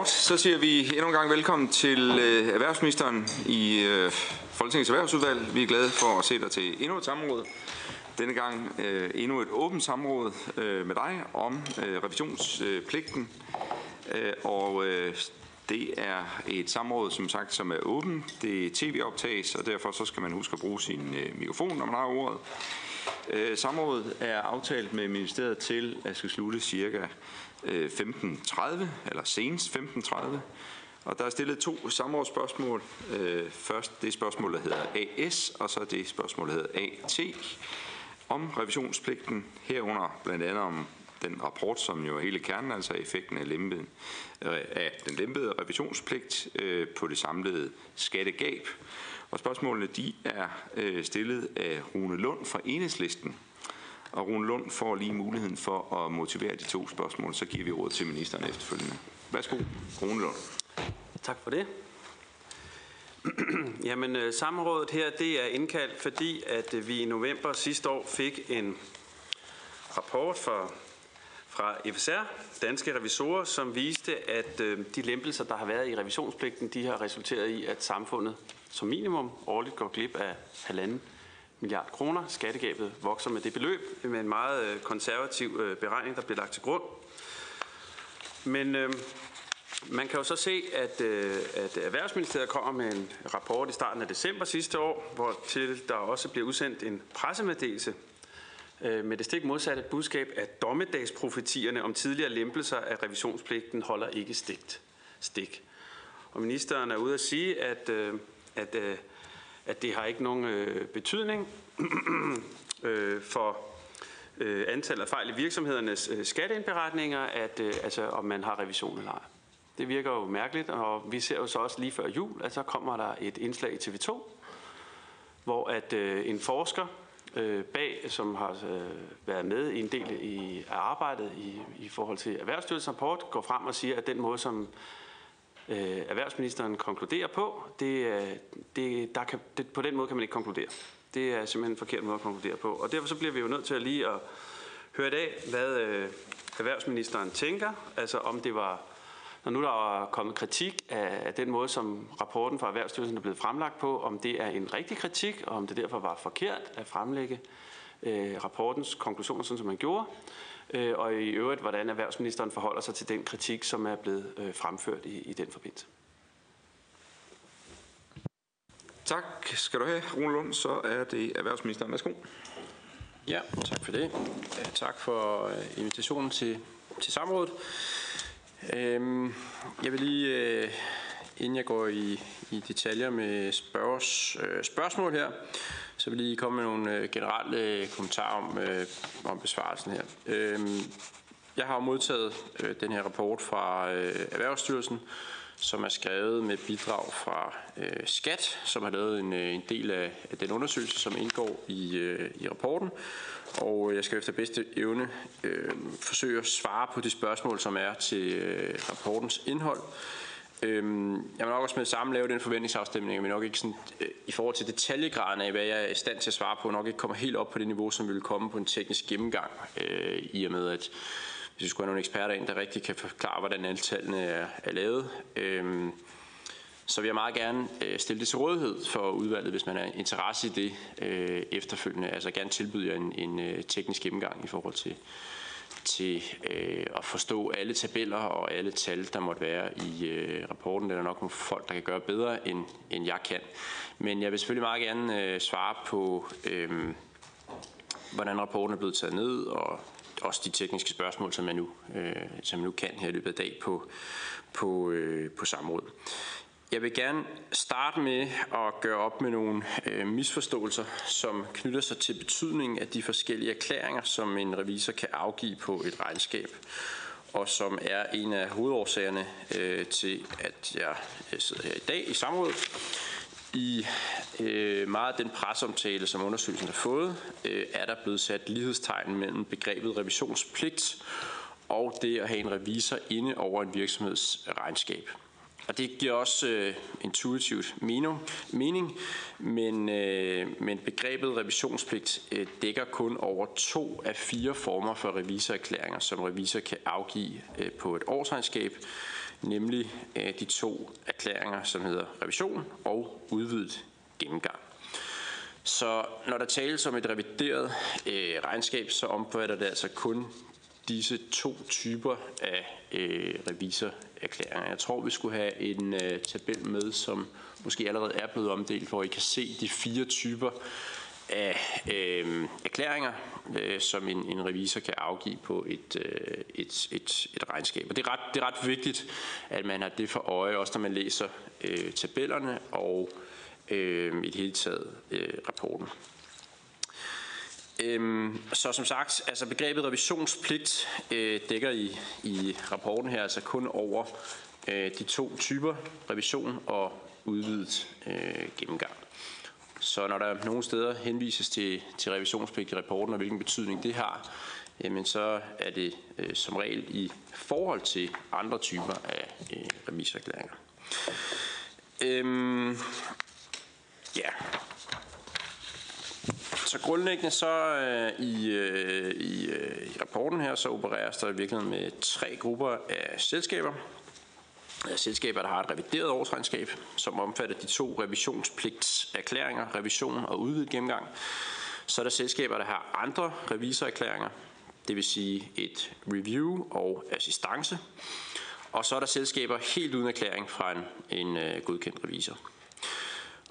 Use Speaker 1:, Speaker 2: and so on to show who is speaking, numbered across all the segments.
Speaker 1: Godt, så siger vi endnu en gang velkommen til øh, erhvervsministeren i øh, Folketingets Erhvervsudvalg. Vi er glade for at se dig til endnu et samråd. Denne gang øh, endnu et åbent samråd øh, med dig om øh, revisionspligten. Øh, og øh, det er et samråd, som sagt, som er åben. Det er tv-optages, og derfor så skal man huske at bruge sin øh, mikrofon, når man har ordet. Øh, samrådet er aftalt med ministeriet til at skal slutte cirka Øh, 15.30, eller senest 15.30. Og der er stillet to samrådsspørgsmål. Øh, først det spørgsmål, der hedder AS, og så det spørgsmål, der hedder AT, om revisionspligten, herunder blandt andet om den rapport, som jo er hele kernen, altså effekten af, lempede, øh, af den lempede revisionspligt øh, på det samlede skattegab. Og spørgsmålene de er øh, stillet af Rune Lund fra Enhedslisten, og Rune Lund får lige muligheden for at motivere de to spørgsmål, så giver vi ordet til ministeren efterfølgende. Værsgo, Rune Lund.
Speaker 2: Tak for det. Jamen, øh, samrådet her, det er indkaldt, fordi at øh, vi i november sidste år fik en rapport fra, fra FSR, Danske Revisorer, som viste, at øh, de lempelser, der har været i revisionspligten, de har resulteret i, at samfundet som minimum årligt går glip af halvanden milliard kroner. Skattegabet vokser med det beløb med en meget øh, konservativ øh, beregning, der bliver lagt til grund. Men øh, man kan jo så se, at, øh, at Erhvervsministeriet kommer med en rapport i starten af december sidste år, hvor til der også bliver udsendt en pressemeddelelse øh, med det stik modsatte budskab, at dommedagsprofetierne om tidligere lempelser af revisionspligten holder ikke stigt, stik. Og ministeren er ude at sige, at, øh, at øh, at det har ikke nogen øh, betydning øh, for øh, antallet af fejl i virksomhedernes øh, skatteindberetninger, at, øh, altså, om man har revision eller ej. Det virker jo mærkeligt, og vi ser jo så også lige før jul, at så kommer der et indslag i TV2, hvor at øh, en forsker øh, bag, som har øh, været med i en del i, af arbejdet i, i forhold til Erhvervsstyrelsens rapport, går frem og siger, at den måde, som øh, erhvervsministeren konkluderer på, det, øh, det, der kan, det, på den måde kan man ikke konkludere. Det er simpelthen en forkert måde at konkludere på. Og derfor så bliver vi jo nødt til at lige at høre i dag, hvad øh, erhvervsministeren tænker. Altså om det var, når nu der er kommet kritik af, af den måde, som rapporten fra Erhvervsstyrelsen er blevet fremlagt på, om det er en rigtig kritik, og om det derfor var forkert at fremlægge øh, rapportens konklusioner, sådan som man gjorde øh, og i øvrigt, hvordan erhvervsministeren forholder sig til den kritik, som er blevet øh, fremført i, i den forbindelse.
Speaker 1: Tak skal du have, Rune Lund. Så er det erhvervsministeren. Værsgo.
Speaker 3: Ja, tak for det. Tak for øh, invitationen til, til samrådet. Øhm, jeg vil lige, øh, inden jeg går i, i detaljer med spørges, øh, spørgsmål her, så vil jeg lige komme med nogle øh, generelle øh, kommentarer om, øh, om besvarelsen her. Øh, jeg har modtaget øh, den her rapport fra øh, Erhvervsstyrelsen, som er skrevet med bidrag fra øh, Skat, som har lavet en, øh, en del af, af den undersøgelse, som indgår i, øh, i rapporten. Og jeg skal efter bedste evne øh, forsøge at svare på de spørgsmål, som er til øh, rapportens indhold. Øhm, jeg vil nok også med det samme lave den forventningsafstemning, men nok ikke sådan, øh, i forhold til detaljegraden af, hvad jeg er i stand til at svare på, nok ikke kommer helt op på det niveau, som vil komme på en teknisk gennemgang, øh, i og med at hvis vi skulle have nogle eksperter ind, der rigtig kan forklare, hvordan alle tallene er, er lavet. Øhm, så vil jeg meget gerne øh, stille det til rådighed for udvalget, hvis man er interesse i det øh, efterfølgende. Altså gerne tilbyde jer en, en øh, teknisk gennemgang i forhold til, til øh, at forstå alle tabeller og alle tal, der måtte være i øh, rapporten. Det er der nok nogle folk, der kan gøre bedre, end, end jeg kan. Men jeg vil selvfølgelig meget gerne øh, svare på, øh, hvordan rapporten er blevet taget ned, og også de tekniske spørgsmål, som jeg nu, øh, som jeg nu kan her i løbet af dag på, på, øh, på samrådet. Jeg vil gerne starte med at gøre op med nogle øh, misforståelser, som knytter sig til betydningen af de forskellige erklæringer, som en revisor kan afgive på et regnskab, og som er en af hovedårsagerne øh, til, at jeg øh, sidder her i dag i samrådet. I øh, meget af den presseomtale, som undersøgelsen har fået, øh, er der blevet sat lighedstegn mellem begrebet revisionspligt og det at have en revisor inde over en virksomheds regnskab. Og det giver også øh, intuitivt mening, mening men, øh, men begrebet revisionspligt øh, dækker kun over to af fire former for revisorerklæringer, som revisor kan afgive øh, på et årsregnskab nemlig øh, de to erklæringer, som hedder revision og udvidet gennemgang. Så når der tales om et revideret øh, regnskab, så omfatter det altså kun disse to typer af øh, revisorerklæringer erklæringer. Jeg tror, vi skulle have en øh, tabel med, som måske allerede er blevet omdelt, hvor I kan se de fire typer af øh, erklæringer, øh, som en, en revisor kan afgive på et, øh, et, et, et regnskab. Og det er, ret, det er ret vigtigt, at man har det for øje, også når man læser øh, tabellerne og øh, i det hele taget øh, rapporten. Øhm, så som sagt, altså begrebet revisionspligt øh, dækker i, i rapporten her altså kun over øh, de to typer, revision og udvidet øh, gennemgang. Så når der nogle steder henvises til, til revisionspligt i rapporten, og hvilken betydning det har, jamen så er det øh, som regel i forhold til andre typer af øh, revisorerklæringer. Øhm, ja. Så grundlæggende så øh, i, øh, i, øh, i rapporten her, så opereres der i virkeligheden med tre grupper af selskaber øh, selskaber, der har et revideret årsregnskab, som omfatter de to revisionspligtserklæringer, revision og udvidet gennemgang. Så er der selskaber, der har andre revisorerklæringer, det vil sige et review og assistance. Og så er der selskaber helt uden erklæring fra en, en øh, godkendt revisor.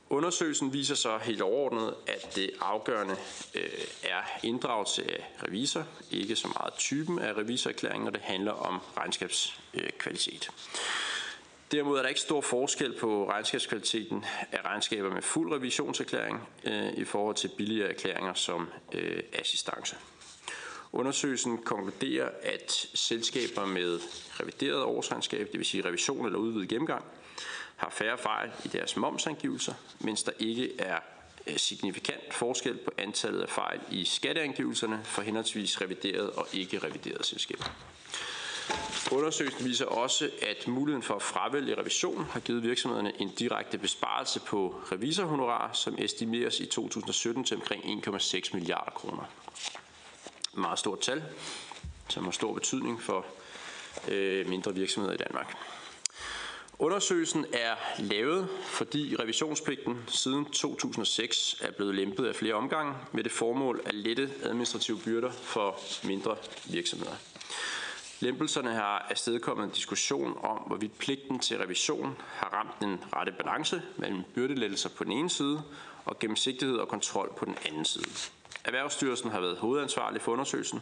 Speaker 3: Undersøgelsen viser så helt overordnet, at det afgørende øh, er inddragelse af revisor, ikke så meget typen af revisorerklæring, når det handler om regnskabskvalitet. Øh, Derimod er der ikke stor forskel på regnskabskvaliteten af regnskaber med fuld revisionserklæring øh, i forhold til billigere erklæringer som øh, assistance. Undersøgelsen konkluderer, at selskaber med revideret årsregnskab, det vil sige revision eller udvidet gennemgang, har færre fejl i deres momsangivelser, mens der ikke er øh, signifikant forskel på antallet af fejl i skatteangivelserne for henholdsvis revideret og ikke revideret selskaber. Undersøgelsen viser også, at muligheden for at fravælge revision har givet virksomhederne en direkte besparelse på revisorhonorar, som estimeres i 2017 til omkring 1,6 milliarder kroner. Et meget stort tal, som har stor betydning for øh, mindre virksomheder i Danmark. Undersøgelsen er lavet, fordi revisionspligten siden 2006 er blevet lempet af flere omgange med det formål at lette administrative byrder for mindre virksomheder. Lempelserne har afstedkommet en diskussion om, hvorvidt pligten til revision har ramt den rette balance mellem byrdelettelser på den ene side og gennemsigtighed og kontrol på den anden side. Erhvervsstyrelsen har været hovedansvarlig for undersøgelsen,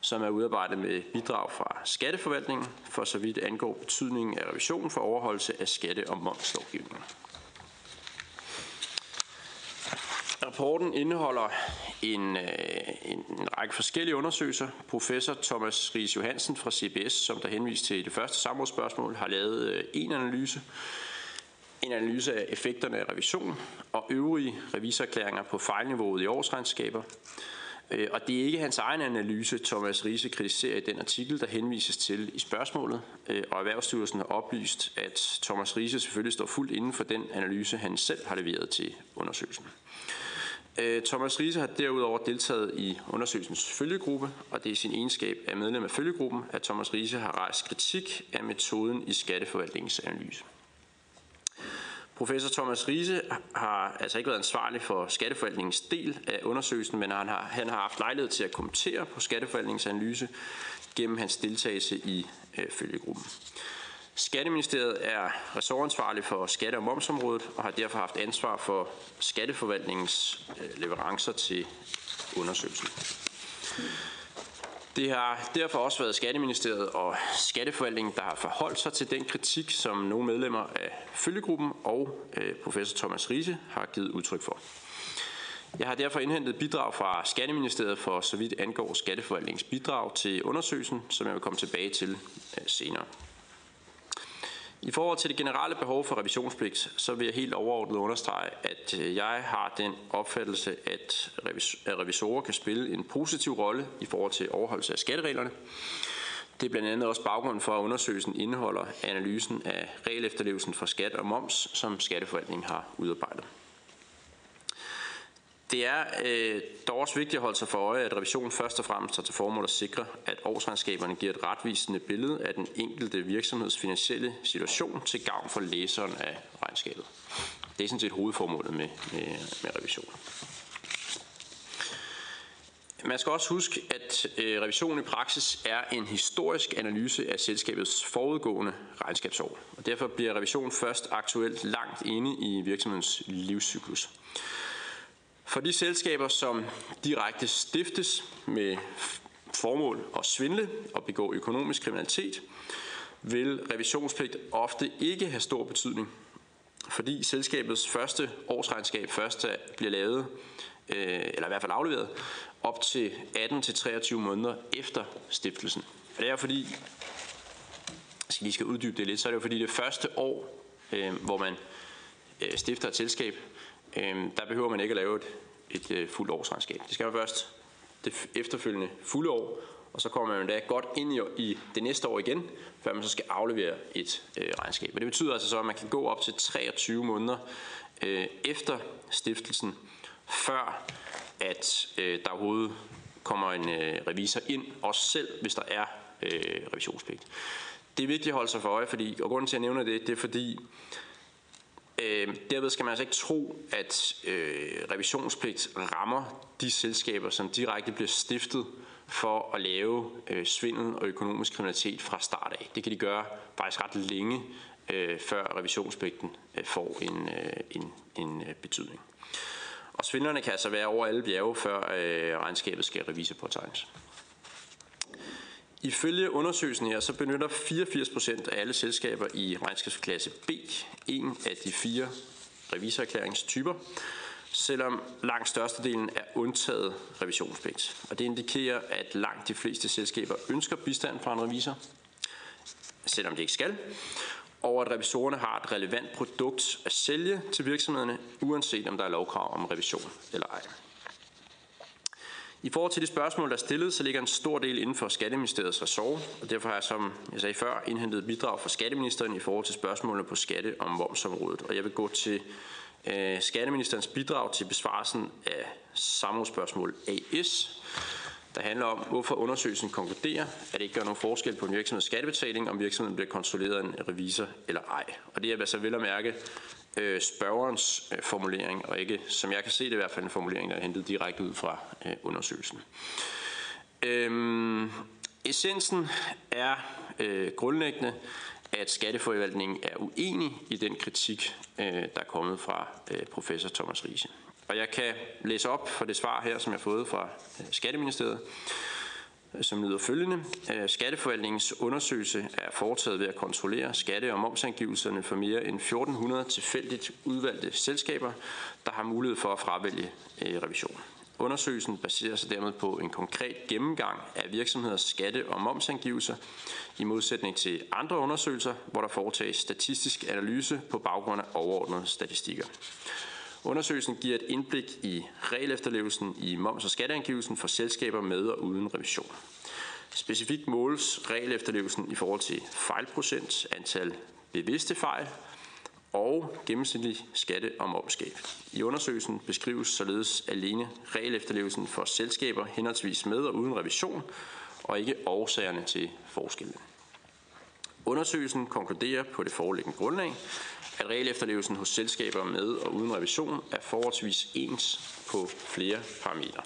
Speaker 3: som er udarbejdet med bidrag fra Skatteforvaltningen, for så vidt angår betydningen af revisionen for overholdelse af skatte- og momslovgivningen. Rapporten indeholder en, øh, en, en række forskellige undersøgelser. Professor Thomas Ries Johansen fra CBS, som der henviste til i det første samrådsspørgsmål, har lavet øh, en analyse. En analyse af effekterne af revision og øvrige reviserklæringer på fejlniveauet i årsregnskaber. Øh, og det er ikke hans egen analyse, Thomas Riese kritiserer i den artikel, der henvises til i spørgsmålet. Øh, og Erhvervsstyrelsen har oplyst, at Thomas Riese selvfølgelig står fuldt inden for den analyse, han selv har leveret til undersøgelsen. Øh, Thomas Riese har derudover deltaget i undersøgelsens følgegruppe, og det er i sin egenskab af medlem af følgegruppen, at Thomas Riese har rejst kritik af metoden i skatteforvaltningens analyse. Professor Thomas Riese har altså ikke været ansvarlig for skatteforvaltningens del af undersøgelsen, men han har, han har haft lejlighed til at kommentere på skatteforvaltningens analyse gennem hans deltagelse i øh, følgegruppen. Skatteministeriet er ressortansvarlig for skatte- og momsområdet og har derfor haft ansvar for skatteforvaltningens øh, leverancer til undersøgelsen. Det har derfor også været Skatteministeriet og Skatteforvaltningen, der har forholdt sig til den kritik, som nogle medlemmer af følgegruppen og øh, professor Thomas Riese har givet udtryk for. Jeg har derfor indhentet bidrag fra Skatteministeriet for så vidt angår Skatteforvaltningens bidrag til undersøgelsen, som jeg vil komme tilbage til øh, senere. I forhold til det generelle behov for revisionspligt, så vil jeg helt overordnet understrege, at øh, jeg har den opfattelse, at revisorer kan spille en positiv rolle i forhold til overholdelse af skattereglerne. Det er blandt andet også baggrunden for, at undersøgelsen indeholder analysen af regel for skat og moms, som Skatteforvaltningen har udarbejdet. Det er øh, dog også vigtigt at holde sig for øje, at revisionen først og fremmest har til formål at sikre, at årsregnskaberne giver et retvisende billede af den enkelte virksomheds finansielle situation til gavn for læseren af regnskabet. Det er sådan set hovedformålet med, med, med revisionen. Man skal også huske, at øh, revisionen i praksis er en historisk analyse af selskabets forudgående regnskabsår. Og derfor bliver revisionen først aktuelt langt inde i virksomhedens livscyklus. For de selskaber, som direkte stiftes med formål at svindle og begå økonomisk kriminalitet, vil revisionspligt ofte ikke have stor betydning, fordi selskabets første årsregnskab først bliver lavet, øh, eller i hvert fald afleveret, op til 18-23 måneder efter stiftelsen. Og det er fordi, hvis vi skal uddybe det lidt, så er det jo fordi det første år, øh, hvor man øh, stifter et selskab, øh, der behøver man ikke at lave et, et øh, fuldt årsregnskab. Det skal man først det efterfølgende fulde år, og så kommer man da godt ind i, i det næste år igen, før man så skal aflevere et øh, regnskab. Og det betyder altså så, at man kan gå op til 23 måneder øh, efter stiftelsen, før at øh, der overhovedet kommer en øh, revisor ind, også selv hvis der er øh, revisionspligt. Det er vigtigt at holde sig for øje, fordi, og grunden til at nævne det, det er fordi, øh, derved skal man altså ikke tro, at øh, revisionspligt rammer de selskaber, som direkte bliver stiftet for at lave øh, svindel og økonomisk kriminalitet fra start af. Det kan de gøre faktisk ret længe, øh, før revisionspligten øh, får en, øh, en, en øh, betydning. Og svindlerne kan altså være over alle bjerge, før øh, regnskabet skal revisorpåtegnes. Ifølge undersøgelsen her, så benytter 84% af alle selskaber i regnskabsklasse B en af de fire revisorerklæringstyper, selvom langt størstedelen er undtaget revisionspligt. Og det indikerer, at langt de fleste selskaber ønsker bistand fra en revisor, selvom de ikke skal, og at revisorerne har et relevant produkt at sælge til virksomhederne, uanset om der er lovkrav om revision eller ej. I forhold til de spørgsmål, der er stillet, så ligger en stor del inden for Skatteministeriets ressort, og derfor har jeg, som jeg sagde før, indhentet bidrag fra Skatteministeren i forhold til spørgsmålene på skatte- og momsområdet. Og jeg vil gå til øh, Skatteministerens bidrag til besvarelsen af samrådsspørgsmål AS, der handler om, hvorfor undersøgelsen konkluderer, at det ikke gør nogen forskel på en virksomheds skattebetaling, om virksomheden bliver kontrolleret af en revisor eller ej. Og det er altså vel at mærke øh, spørgerens øh, formulering, og ikke, som jeg kan se det i hvert fald, en formulering, der er hentet direkte ud fra øh, undersøgelsen. Øhm, essensen er øh, grundlæggende, at skatteforvaltningen er uenig i den kritik, øh, der er kommet fra øh, professor Thomas Riese. Og jeg kan læse op for det svar her, som jeg har fået fra øh, Skatteministeriet, som lyder følgende. Øh, Skatteforvaltningens undersøgelse er foretaget ved at kontrollere skatte- og momsangivelserne for mere end 1400 tilfældigt udvalgte selskaber, der har mulighed for at fravælge øh, revision. Undersøgelsen baserer sig dermed på en konkret gennemgang af virksomheders skatte- og momsangivelser, i modsætning til andre undersøgelser, hvor der foretages statistisk analyse på baggrund af overordnede statistikker. Undersøgelsen giver et indblik i regelefterlevelsen i moms- og skatteangivelsen for selskaber med og uden revision. Specifikt måles regelefterlevelsen i forhold til fejlprocent, antal bevidste fejl og gennemsnitlig skatte- og momsgab. I undersøgelsen beskrives således alene regelefterlevelsen for selskaber henholdsvis med og uden revision, og ikke årsagerne til forskellen. Undersøgelsen konkluderer på det foreliggende grundlag, at regelefterlevelsen hos selskaber med og uden revision er forholdsvis ens på flere parametre.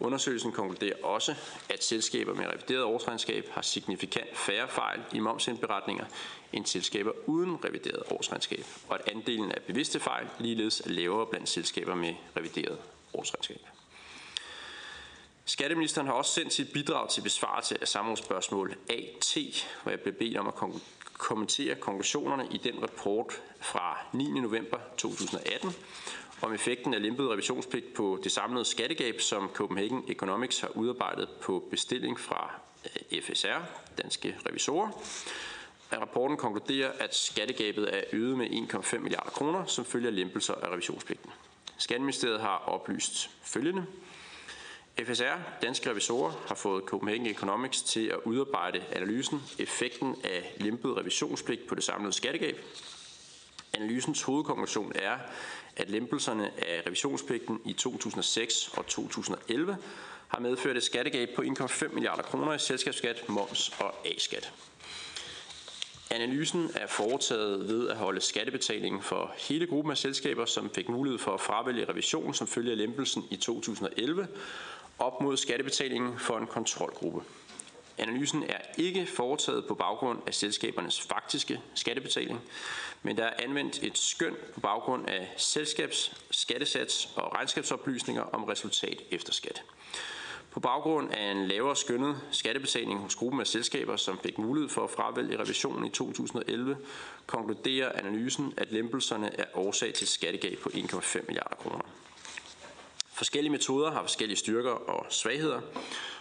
Speaker 3: Undersøgelsen konkluderer også, at selskaber med revideret årsregnskab har signifikant færre fejl i momsindberetninger end selskaber uden revideret årsregnskab, og at andelen af bevidste fejl ligeledes er lavere blandt selskaber med revideret årsregnskab. Skatteministeren har også sendt sit bidrag til besvarelse af samrådsspørgsmål AT, hvor jeg blev bedt om at kommentere konklusionerne i den rapport fra 9. november 2018 om effekten af lempet revisionspligt på det samlede skattegab, som Copenhagen Economics har udarbejdet på bestilling fra øh, FSR, Danske Revisorer. At rapporten konkluderer, at skattegabet er øget med 1,5 milliarder kroner, som følger lempelser af revisionspligten. Skatteministeriet har oplyst følgende. FSR, Danske Revisorer, har fået Copenhagen Economics til at udarbejde analysen effekten af lempet revisionspligt på det samlede skattegab. Analysens hovedkonklusion er, at lempelserne af revisionspligten i 2006 og 2011 har medført et skattegab på 1,5 milliarder kroner i selskabsskat, moms og A-skat. Analysen er foretaget ved at holde skattebetalingen for hele gruppen af selskaber, som fik mulighed for at fravælge revision som følge af lempelsen i 2011, op mod skattebetalingen for en kontrolgruppe. Analysen er ikke foretaget på baggrund af selskabernes faktiske skattebetaling, men der er anvendt et skøn på baggrund af selskabs, skattesats og regnskabsoplysninger om resultat efter skat. På baggrund af en lavere skønnet skattebetaling hos gruppen af selskaber, som fik mulighed for at fravælge revisionen i 2011, konkluderer analysen, at lempelserne er årsag til skattegab på 1,5 milliarder kroner. Forskellige metoder har forskellige styrker og svagheder,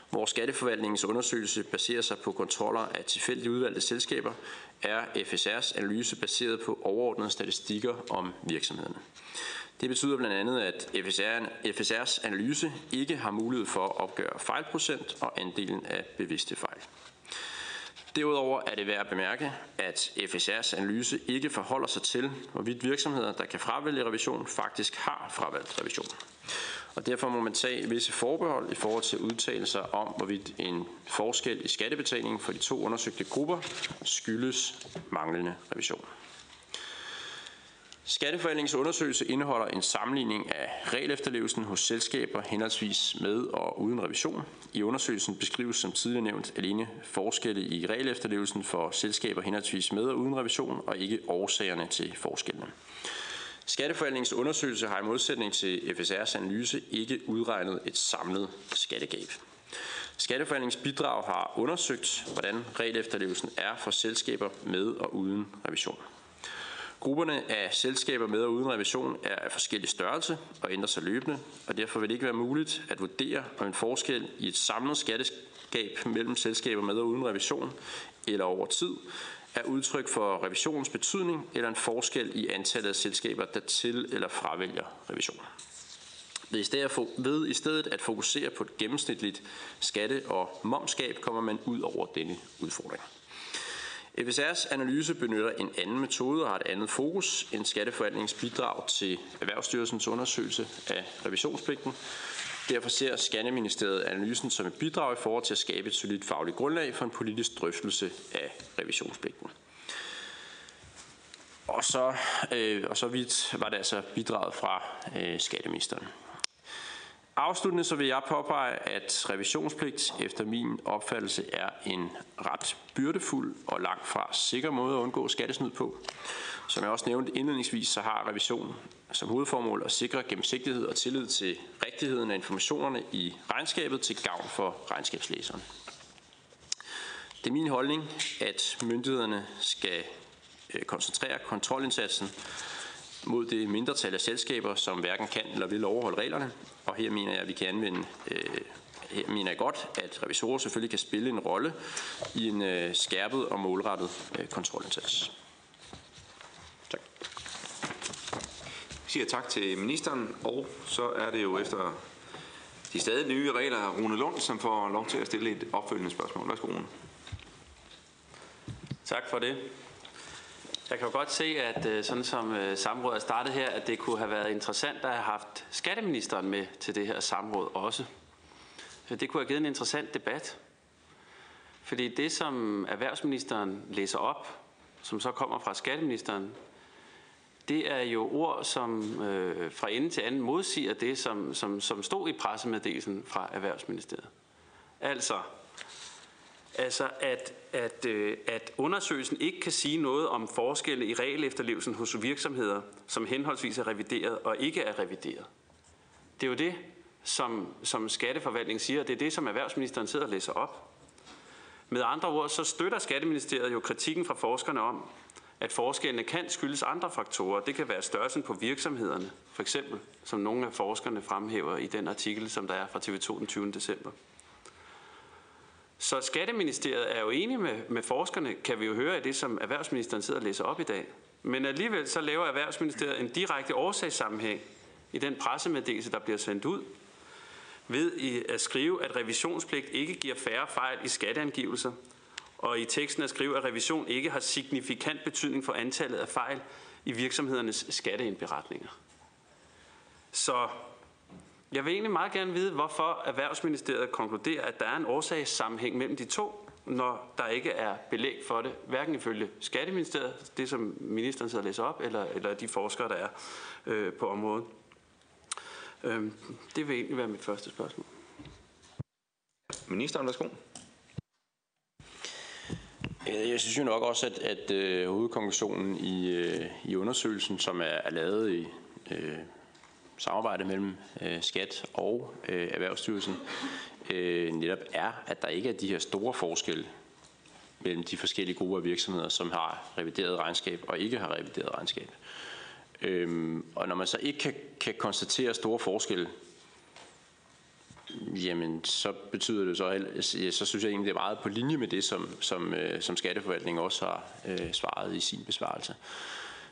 Speaker 3: hvor Skatteforvaltningens undersøgelse baserer sig på kontroller af tilfældigt udvalgte selskaber, er FSR's analyse baseret på overordnede statistikker om virksomhederne. Det betyder blandt andet, at FSR's analyse ikke har mulighed for at opgøre fejlprocent og andelen af bevidste fejl. Derudover er det værd at bemærke, at FSR's analyse ikke forholder sig til, hvorvidt virksomheder, der kan fravælge revision, faktisk har fravalgt revision. Og derfor må man tage visse forbehold i forhold til udtalelser om, hvorvidt en forskel i skattebetalingen for de to undersøgte grupper skyldes manglende revision. Skatteforvaltningens undersøgelse indeholder en sammenligning af regelefterlevelsen hos selskaber henholdsvis med og uden revision. I undersøgelsen beskrives som tidligere nævnt alene forskelle i regelefterlevelsen for selskaber henholdsvis med og uden revision, og ikke årsagerne til forskellene. Skatteforvaltningens undersøgelse har i modsætning til FSR's analyse ikke udregnet et samlet skattegab. Skatteforvaltningens bidrag har undersøgt, hvordan regelefterlevelsen er for selskaber med og uden revision. Grupperne af selskaber med og uden revision er af forskellig størrelse og ændrer sig løbende, og derfor vil det ikke være muligt at vurdere, om en forskel i et samlet skatteskab mellem selskaber med og uden revision eller over tid er udtryk for revisionens betydning eller en forskel i antallet af selskaber, der til eller fravælger revision. Ved i, stedet, at fokusere på et gennemsnitligt skatte- og momskab, kommer man ud over denne udfordring. FSR's analyse benytter en anden metode og har et andet fokus end Skatteforvaltningens bidrag til Erhvervsstyrelsens undersøgelse af revisionspligten. Derfor ser Skatteministeriet analysen som et bidrag i forhold til at skabe et solidt fagligt grundlag for en politisk drøftelse af revisionspligten. Og så, øh, og så vidt var det altså bidraget fra øh, skatteministeren. Afsluttende så vil jeg påpege, at revisionspligt efter min opfattelse er en ret byrdefuld og langt fra sikker måde at undgå skattesnyd på. Som jeg også nævnte indledningsvis, så har revision som hovedformål at sikre gennemsigtighed og tillid til rigtigheden af informationerne i regnskabet til gavn for regnskabslæseren. Det er min holdning, at myndighederne skal øh, koncentrere kontrolindsatsen mod det mindretal af selskaber, som hverken kan eller vil overholde reglerne. Og her mener jeg, at vi kan anvende øh, her mener jeg godt, at revisorer selvfølgelig kan spille en rolle i en øh, skærpet og målrettet øh, kontrolindsats.
Speaker 1: Tak. Jeg siger tak til ministeren, og så er det jo efter de stadig nye regler Rune Lund, som får lov til at stille et opfølgende spørgsmål. Værsgo, Rune.
Speaker 2: Tak for det. Jeg kan jo godt se, at øh, sådan som øh, samrådet er startet her, at det kunne have været interessant at have haft skatteministeren med til det her samråd også. Øh, det kunne have givet en interessant debat. Fordi det, som erhvervsministeren læser op, som så kommer fra skatteministeren, det er jo ord, som øh, fra ende til anden modsiger det, som, som, som stod i pressemeddelelsen fra Erhvervsministeriet. Altså, Altså, at, at, øh, at undersøgelsen ikke kan sige noget om forskelle i regelefterlevelsen hos virksomheder, som henholdsvis er revideret og ikke er revideret. Det er jo det, som, som skatteforvaltningen siger, og det er det, som erhvervsministeren sidder og læser op. Med andre ord, så støtter Skatteministeriet jo kritikken fra forskerne om, at forskellene kan skyldes andre faktorer. Det kan være størrelsen på virksomhederne, for eksempel, som nogle af forskerne fremhæver i den artikel, som der er fra TV2 den 20. december. Så Skatteministeriet er jo enige med, med forskerne, kan vi jo høre i det, som erhvervsministeren sidder og læser op i dag. Men alligevel så laver Erhvervsministeriet en direkte årsagssammenhæng i den pressemeddelelse, der bliver sendt ud, ved at skrive, at revisionspligt ikke giver færre fejl i skatteangivelser, og i teksten at skrive, at revision ikke har signifikant betydning for antallet af fejl i virksomhedernes skatteindberetninger. Så jeg vil egentlig meget gerne vide, hvorfor Erhvervsministeriet konkluderer, at der er en årsagssammenhæng mellem de to, når der ikke er belæg for det, hverken ifølge Skatteministeriet, det som ministeren sidder og læser op, eller, eller de forskere, der er øh, på området. Øh, det vil egentlig være mit første spørgsmål.
Speaker 1: Ministeren, værsgo.
Speaker 3: Jeg synes jo nok også, at, at øh, hovedkonklusionen i, øh, i undersøgelsen, som er, er lavet i øh, samarbejde mellem øh, Skat og øh, Erhvervsstyrelsen, øh, netop er, at der ikke er de her store forskelle mellem de forskellige grupper af virksomheder, som har revideret regnskab og ikke har revideret regnskab. Øhm, og når man så ikke kan, kan konstatere store forskelle, jamen så betyder det så, så synes jeg egentlig, det er meget på linje med det, som, som, øh, som skatteforvaltningen også har øh, svaret i sin besvarelse.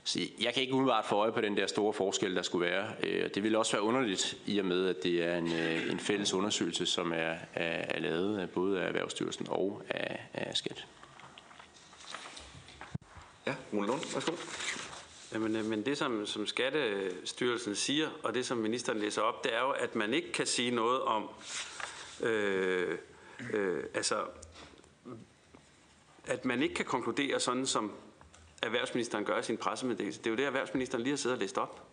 Speaker 3: Så jeg kan ikke umiddelbart få øje på den der store forskel, der skulle være. Øh, det vil også være underligt i og med, at det er en, øh, en fælles undersøgelse, som er, er, er lavet af både af Erhvervsstyrelsen og af, af Skat.
Speaker 1: Ja, Rune Lund, værsgo.
Speaker 2: Jamen, øh, men det, som, som Skattestyrelsen siger, og det, som ministeren læser op, det er jo, at man ikke kan sige noget om, øh, øh, altså, at man ikke kan konkludere sådan, som erhvervsministeren gør i sin pressemeddelelse. Det er jo det, erhvervsministeren lige har siddet og læst op.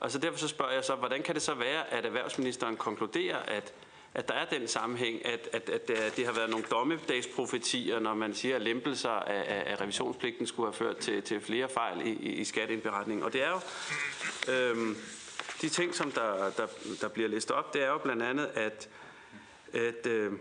Speaker 2: Og så derfor så spørger jeg så, hvordan kan det så være, at erhvervsministeren konkluderer, at, at der er den sammenhæng, at, at, at, det har været nogle dommedagsprofetier, når man siger, at lempelser af, af, af revisionspligten skulle have ført til, til flere fejl i, i, i skatteindberetningen. Og det er jo øhm, de ting, som der, der, der bliver læst op, det er jo blandt andet, at, at øh,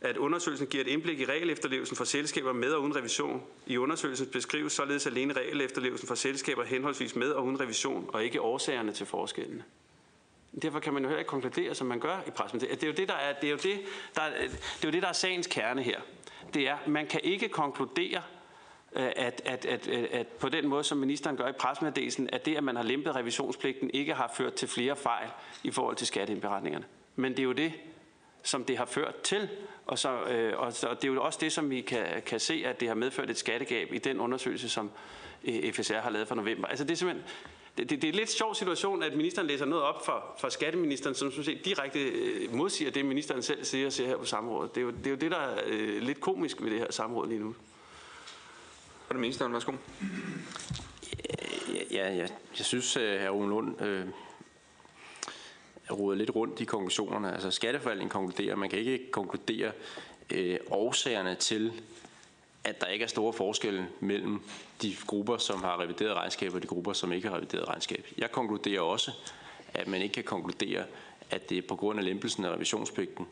Speaker 2: at undersøgelsen giver et indblik i regelefterlevelsen for selskaber med og uden revision. I undersøgelsen beskrives således alene regelefterlevelsen for selskaber henholdsvis med og uden revision, og ikke årsagerne til forskellene. Derfor kan man jo heller ikke konkludere, som man gør i pressen. Det er jo det, der er, det er jo det, der er, det er, jo det, der er sagens kerne her. Det er, man kan ikke konkludere, at, at, at, at, at på den måde, som ministeren gør i pressemeddelelsen, at det, at man har lempet revisionspligten, ikke har ført til flere fejl i forhold til skatteindberetningerne. Men det er jo det, som det har ført til. Og, så, øh, og, så, og det er jo også det, som vi kan, kan se, at det har medført et skattegab i den undersøgelse, som øh, FSR har lavet for november. Altså det er simpelthen... Det, det, er en lidt sjov situation, at ministeren læser noget op for, for skatteministeren, som sådan set direkte øh, modsiger det, ministeren selv siger og siger her på samrådet. Det er jo det, er jo det der er øh, lidt komisk ved det her samråd lige nu.
Speaker 1: Er det ministeren, værsgo.
Speaker 3: Ja, ja, jeg, jeg synes, at øh, hr. Rune Lund øh, rodet lidt rundt i konklusionerne. Altså skatteforvaltningen konkluderer, man kan ikke konkludere øh, årsagerne til, at der ikke er store forskelle mellem de grupper, som har revideret regnskab, og de grupper, som ikke har revideret regnskab. Jeg konkluderer også, at man ikke kan konkludere, at det er på grund af lempelsen af revisionspligten,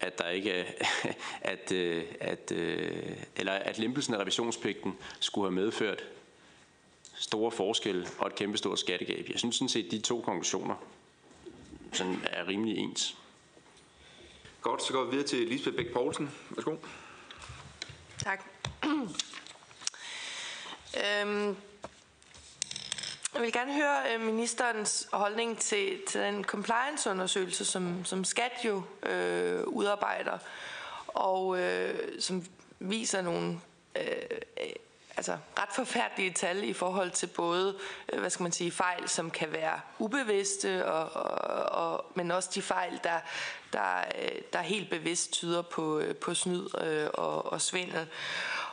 Speaker 3: at der ikke er, at, øh, at, øh, eller at lempelsen af revisionspligten skulle have medført store forskelle og et kæmpestort skattegab. Jeg synes sådan set, at de to konklusioner sådan er rimelig ens.
Speaker 1: Godt, så går vi videre til Lisbeth Bæk Poulsen. Værsgo.
Speaker 4: Tak. øhm, jeg vil gerne høre øh, ministerens holdning til, til den compliance-undersøgelse, som, som Skat jo øh, udarbejder, og øh, som viser nogle øh, altså ret forfærdelige tal i forhold til både, øh, hvad skal man sige, fejl, som kan være ubevidste, og, og, og, men også de fejl, der, der, øh, der helt bevidst tyder på, øh, på snyd og, og svindel.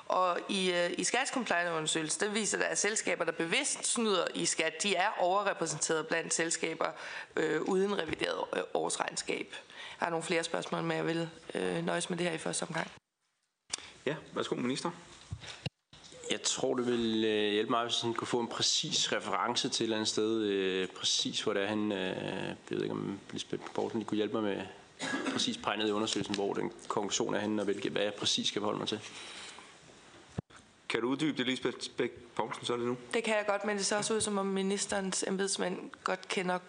Speaker 4: Og i, i skats compliance der viser det, at selskaber, der bevidst snyder i skat, de er overrepræsenteret blandt selskaber øh, uden revideret årsregnskab. Jeg har nogle flere spørgsmål, men jeg vil øh, nøjes med det her i første omgang.
Speaker 1: Ja, værsgo minister.
Speaker 3: Jeg tror, det vil øh, hjælpe mig, hvis han kunne få en præcis reference til et eller andet sted. Øh, præcis, hvor det er, han... Øh, jeg ved ikke, om Lisbeth Poulsen kunne hjælpe mig med præcis pege ned i undersøgelsen, hvor den konklusion er henne, og hvilke, hvad jeg præcis skal forholde mig til.
Speaker 1: Kan du uddybe det, Lisbeth Bæk Poulsen, så er det nu?
Speaker 4: Det kan jeg godt, men det ser også ud, som om ministerens embedsmænd godt kender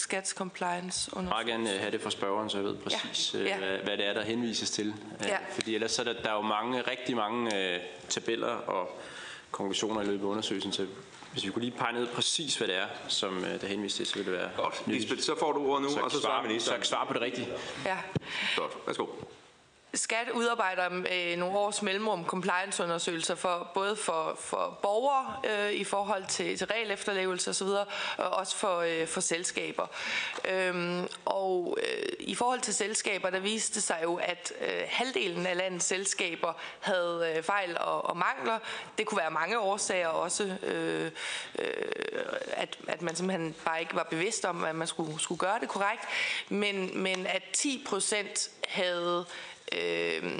Speaker 4: skats compliance
Speaker 3: under. Jeg vil gerne have det fra spørgeren, så jeg ved præcis, ja. Ja. Hvad, hvad det er, der henvises til. Ja. Fordi ellers så er der, der er jo mange, rigtig mange uh, tabeller og konklusioner i løbet af undersøgelsen, så hvis vi kunne lige pege ned præcis, hvad det er, som uh, der henvises til, så ville det være
Speaker 1: Godt. Lisbeth, så får du ordet nu, så og så svarer ministeren.
Speaker 3: Så jeg kan svare på det rigtige.
Speaker 4: Ja.
Speaker 1: Godt. Værsgo.
Speaker 4: Skat udarbejder øh, nogle års mellemrum compliance-undersøgelser for både for, for borgere øh, i forhold til, til regelefterlevelse osv., og også for, øh, for selskaber. Øhm, og øh, i forhold til selskaber, der viste det sig jo, at øh, halvdelen af landets selskaber havde øh, fejl og, og mangler. Det kunne være mange årsager også, øh, øh, at, at man simpelthen bare ikke var bevidst om, at man skulle, skulle gøre det korrekt. Men, men at 10 procent havde øh,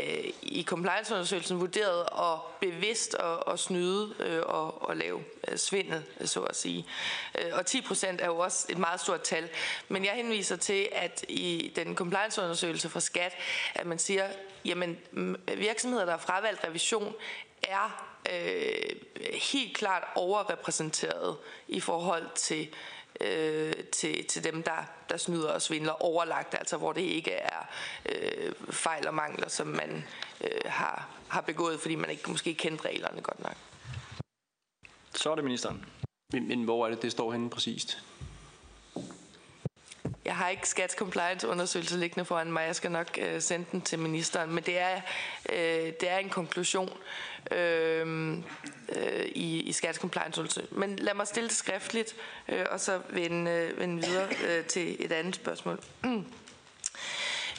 Speaker 4: øh, i compliance-undersøgelsen vurderet at bevidst at, at snyde øh, og, og lave øh, svindel, så at sige. Øh, og 10 procent er jo også et meget stort tal. Men jeg henviser til, at i den compliance-undersøgelse fra Skat, at man siger, jamen virksomheder, der har fravalgt revision, er øh, helt klart overrepræsenteret i forhold til øh, til, til dem, der, der snyder og svindler overlagt, altså hvor det ikke er øh, fejl og mangler, som man øh, har, har begået, fordi man ikke måske kendte reglerne godt nok.
Speaker 5: Så er det ministeren.
Speaker 3: Men, men hvor er det, det står henne præcist?
Speaker 4: Jeg har ikke skats compliance undersøgelse liggende foran mig. Jeg skal nok øh, sende den til ministeren. Men det er, øh, det er en konklusion øh, øh, i, i skats compliance undersøgelse. Men lad mig stille det skriftligt, øh, og så vende, øh, vende videre øh, til et andet spørgsmål.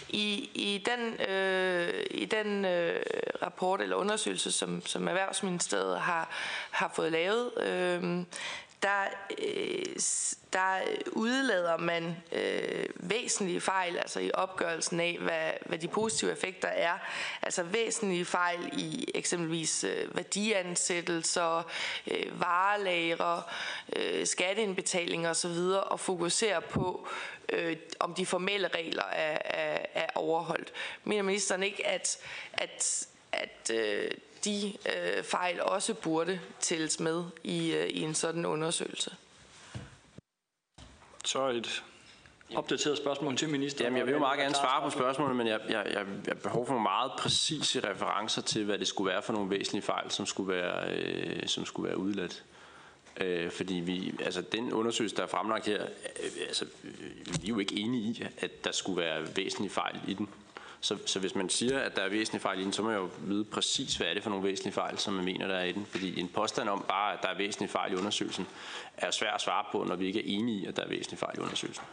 Speaker 4: I, i den, øh, i den øh, rapport eller undersøgelse, som, som Erhvervsministeriet har, har fået lavet, øh, der, øh, der udlader man øh, væsentlige fejl, altså i opgørelsen af, hvad, hvad de positive effekter er. Altså væsentlige fejl i eksempelvis øh, værdiansættelser, øh, varelager, øh, skatteindbetalinger osv., og fokuserer på, øh, om de formelle regler er, er, er overholdt. Mener ministeren ikke, at, at, at øh, de øh, fejl også burde tælles med i, øh, i en sådan undersøgelse.
Speaker 5: Så et opdateret spørgsmål til ministeren.
Speaker 3: Jamen, jeg vil jo meget gerne svare på spørgsmålet, men jeg, jeg, jeg, jeg behov for nogle meget præcise referencer til, hvad det skulle være for nogle væsentlige fejl, som skulle være, øh, som skulle være udladt. Øh, fordi vi, altså den undersøgelse, der er fremlagt her, øh, altså, vi er jo ikke enige i, at der skulle være væsentlige fejl i den. Så, så hvis man siger, at der er væsentlige fejl i den, så må jeg jo vide præcis, hvad er det for nogle væsentlige fejl, som man mener, der er i den. Fordi en påstand om bare, at der er væsentlige fejl i undersøgelsen, er svært at svare på, når vi ikke er enige i, at der er væsentlige fejl i undersøgelsen.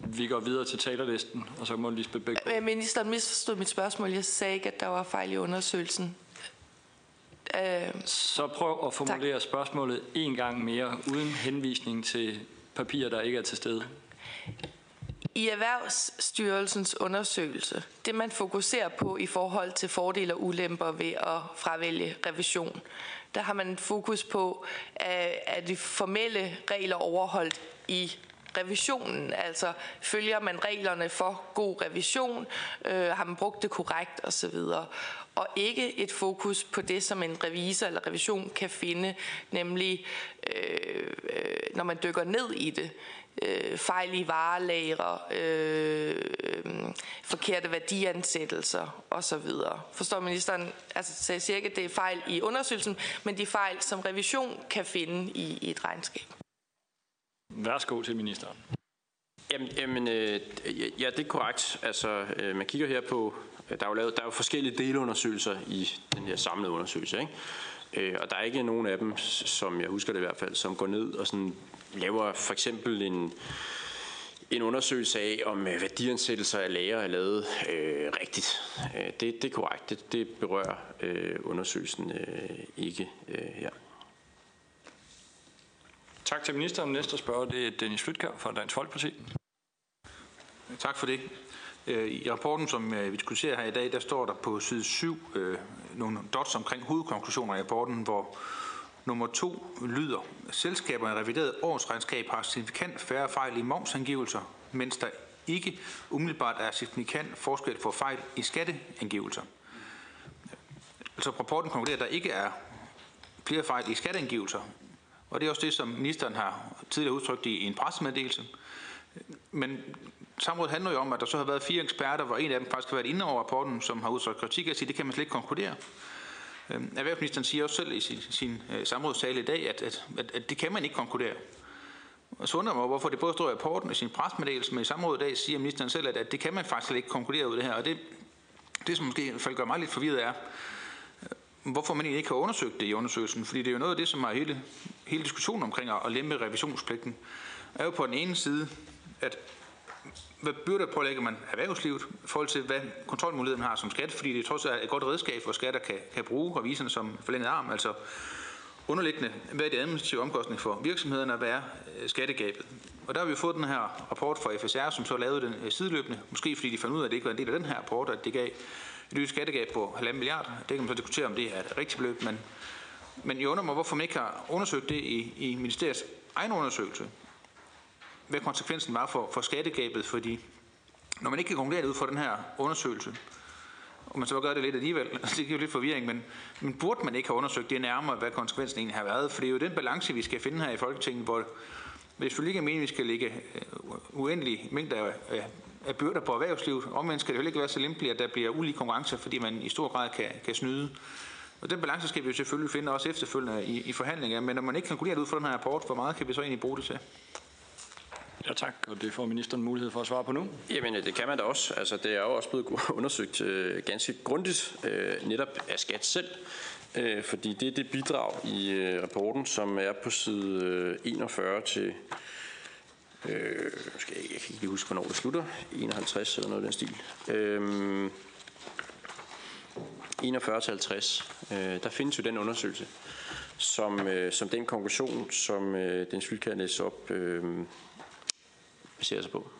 Speaker 5: Vi går videre til talerlisten, og så må Lisbeth Bæk.
Speaker 4: Men ministeren misforstod mit spørgsmål. Jeg sagde ikke, at der var fejl i undersøgelsen.
Speaker 5: Øh, så prøv at formulere tak. spørgsmålet en gang mere, uden henvisning til papirer, der ikke er til stede.
Speaker 4: I Erhvervsstyrelsens undersøgelse, det man fokuserer på i forhold til fordele og ulemper ved at fravælge revision, der har man fokus på, at de formelle regler overholdt i revisionen, altså følger man reglerne for god revision, øh, har man brugt det korrekt osv. Og ikke et fokus på det, som en revisor eller revision kan finde, nemlig øh, øh når man dykker ned i det øh, fejl i varelager, øh, øh, forkerte værdiansættelser osv. Forstår ministeren? Altså, så jeg siger ikke, at det er fejl i undersøgelsen, men de fejl, som revision kan finde i, i et regnskab.
Speaker 5: Værsgo til ministeren.
Speaker 3: Jamen, jamen øh, ja, det er korrekt. Altså, øh, man kigger her på, der er jo, lavet, der er jo forskellige delundersøgelser i den her samlede undersøgelse, ikke? Øh, og der er ikke nogen af dem, som jeg husker det i hvert fald, som går ned og sådan laver for eksempel en, en undersøgelse af, om øh, værdiansættelser af læger er lavet øh, rigtigt. Øh, det, det er korrekt. Det, det berører øh, undersøgelsen øh, ikke øh, her.
Speaker 5: Tak til ministeren. Næste spørger det er Dennis Flytkær fra Dansk Folkeparti.
Speaker 6: Tak for det. Øh, I rapporten, som øh, vi diskuterer her i dag, der står der på side 7 øh, nogle dots omkring hovedkonklusioner i rapporten, hvor Nummer 2 lyder, selskaberne revideret årsregnskab har signifikant færre fejl i momsangivelser, mens der ikke umiddelbart er signifikant forskel på fejl i skatteangivelser. Altså rapporten konkluderer, at der ikke er flere fejl i skatteangivelser, og det er også det, som ministeren har tidligere udtrykt i en pressemeddelelse. Men samrådet handler jo om, at der så har været fire eksperter, hvor en af dem faktisk har været inde over rapporten, som har udtrykt kritik og siger, det kan man slet ikke konkludere. Øhm, erhvervsministeren siger også selv i sin, sin øh, samrådstale i dag, at, at, at, at det kan man ikke konkludere. Og så undrer mig, hvorfor det både står i rapporten og sin presmeddelelse, men i samrådet i dag siger ministeren selv, at, at det kan man faktisk ikke konkludere ud af det her. Og det, det som måske i hvert fald gør mig lidt forvirret er, øh, hvorfor man egentlig ikke har undersøgt det i undersøgelsen. Fordi det er jo noget af det, som er hele, hele diskussionen omkring at lempe revisionspligten, er jo på den ene side, at hvad byrder pålægger man erhvervslivet i forhold til, hvad kontrolmuligheden har som skat, fordi det trods alt er et godt redskab, hvor skatter kan, kan bruge reviserne som forlænget arm, altså underliggende, hvad er det administrative omkostning for virksomhederne, og hvad er skattegabet. Og der har vi fået den her rapport fra FSR, som så lavede den øh, sideløbende, måske fordi de fandt ud af, at det ikke var en del af den her rapport, at det gav et nyt skattegab på 1,5 milliarder. Det kan man så diskutere, om det er et rigtigt beløb, men, men jeg undrer mig, hvorfor man ikke har undersøgt det i, i ministeriets egen undersøgelse. Hvad konsekvensen var for, for skattegabet, fordi når man ikke kan konkludere det ud fra den her undersøgelse, og man så gør det lidt alligevel, det giver jo lidt forvirring, men, men burde man ikke have undersøgt det nærmere, hvad konsekvensen egentlig har været? For det er jo den balance, vi skal finde her i Folketinget, hvor det selvfølgelig ikke er meningen, at vi skal lægge øh, uendelige mængder af, af byrder på erhvervslivet. Omvendt skal det heller ikke være så lempeligt, at der bliver ulige konkurrence, fordi man i stor grad kan, kan snyde. Og den balance skal vi jo selvfølgelig finde også efterfølgende i, i forhandlinger, men når man ikke kan konkludere ud fra den her rapport, hvor meget kan vi så egentlig bruge det til?
Speaker 5: Ja tak, og det får ministeren mulighed for at svare på nu.
Speaker 3: Jamen det kan man da også. Altså, det er jo også blevet undersøgt øh, ganske grundigt, øh, netop af skat selv. Øh, fordi det er det bidrag i øh, rapporten, som er på side øh, 41 til Øh, skal jeg, jeg kan ikke lige huske, hvornår det slutter. 51 eller noget af den stil. Øh, 41 til 50. Øh, der findes jo den undersøgelse, som, øh, som den konklusion, som øh, den Flytkær læser op, øh, baserer sig på.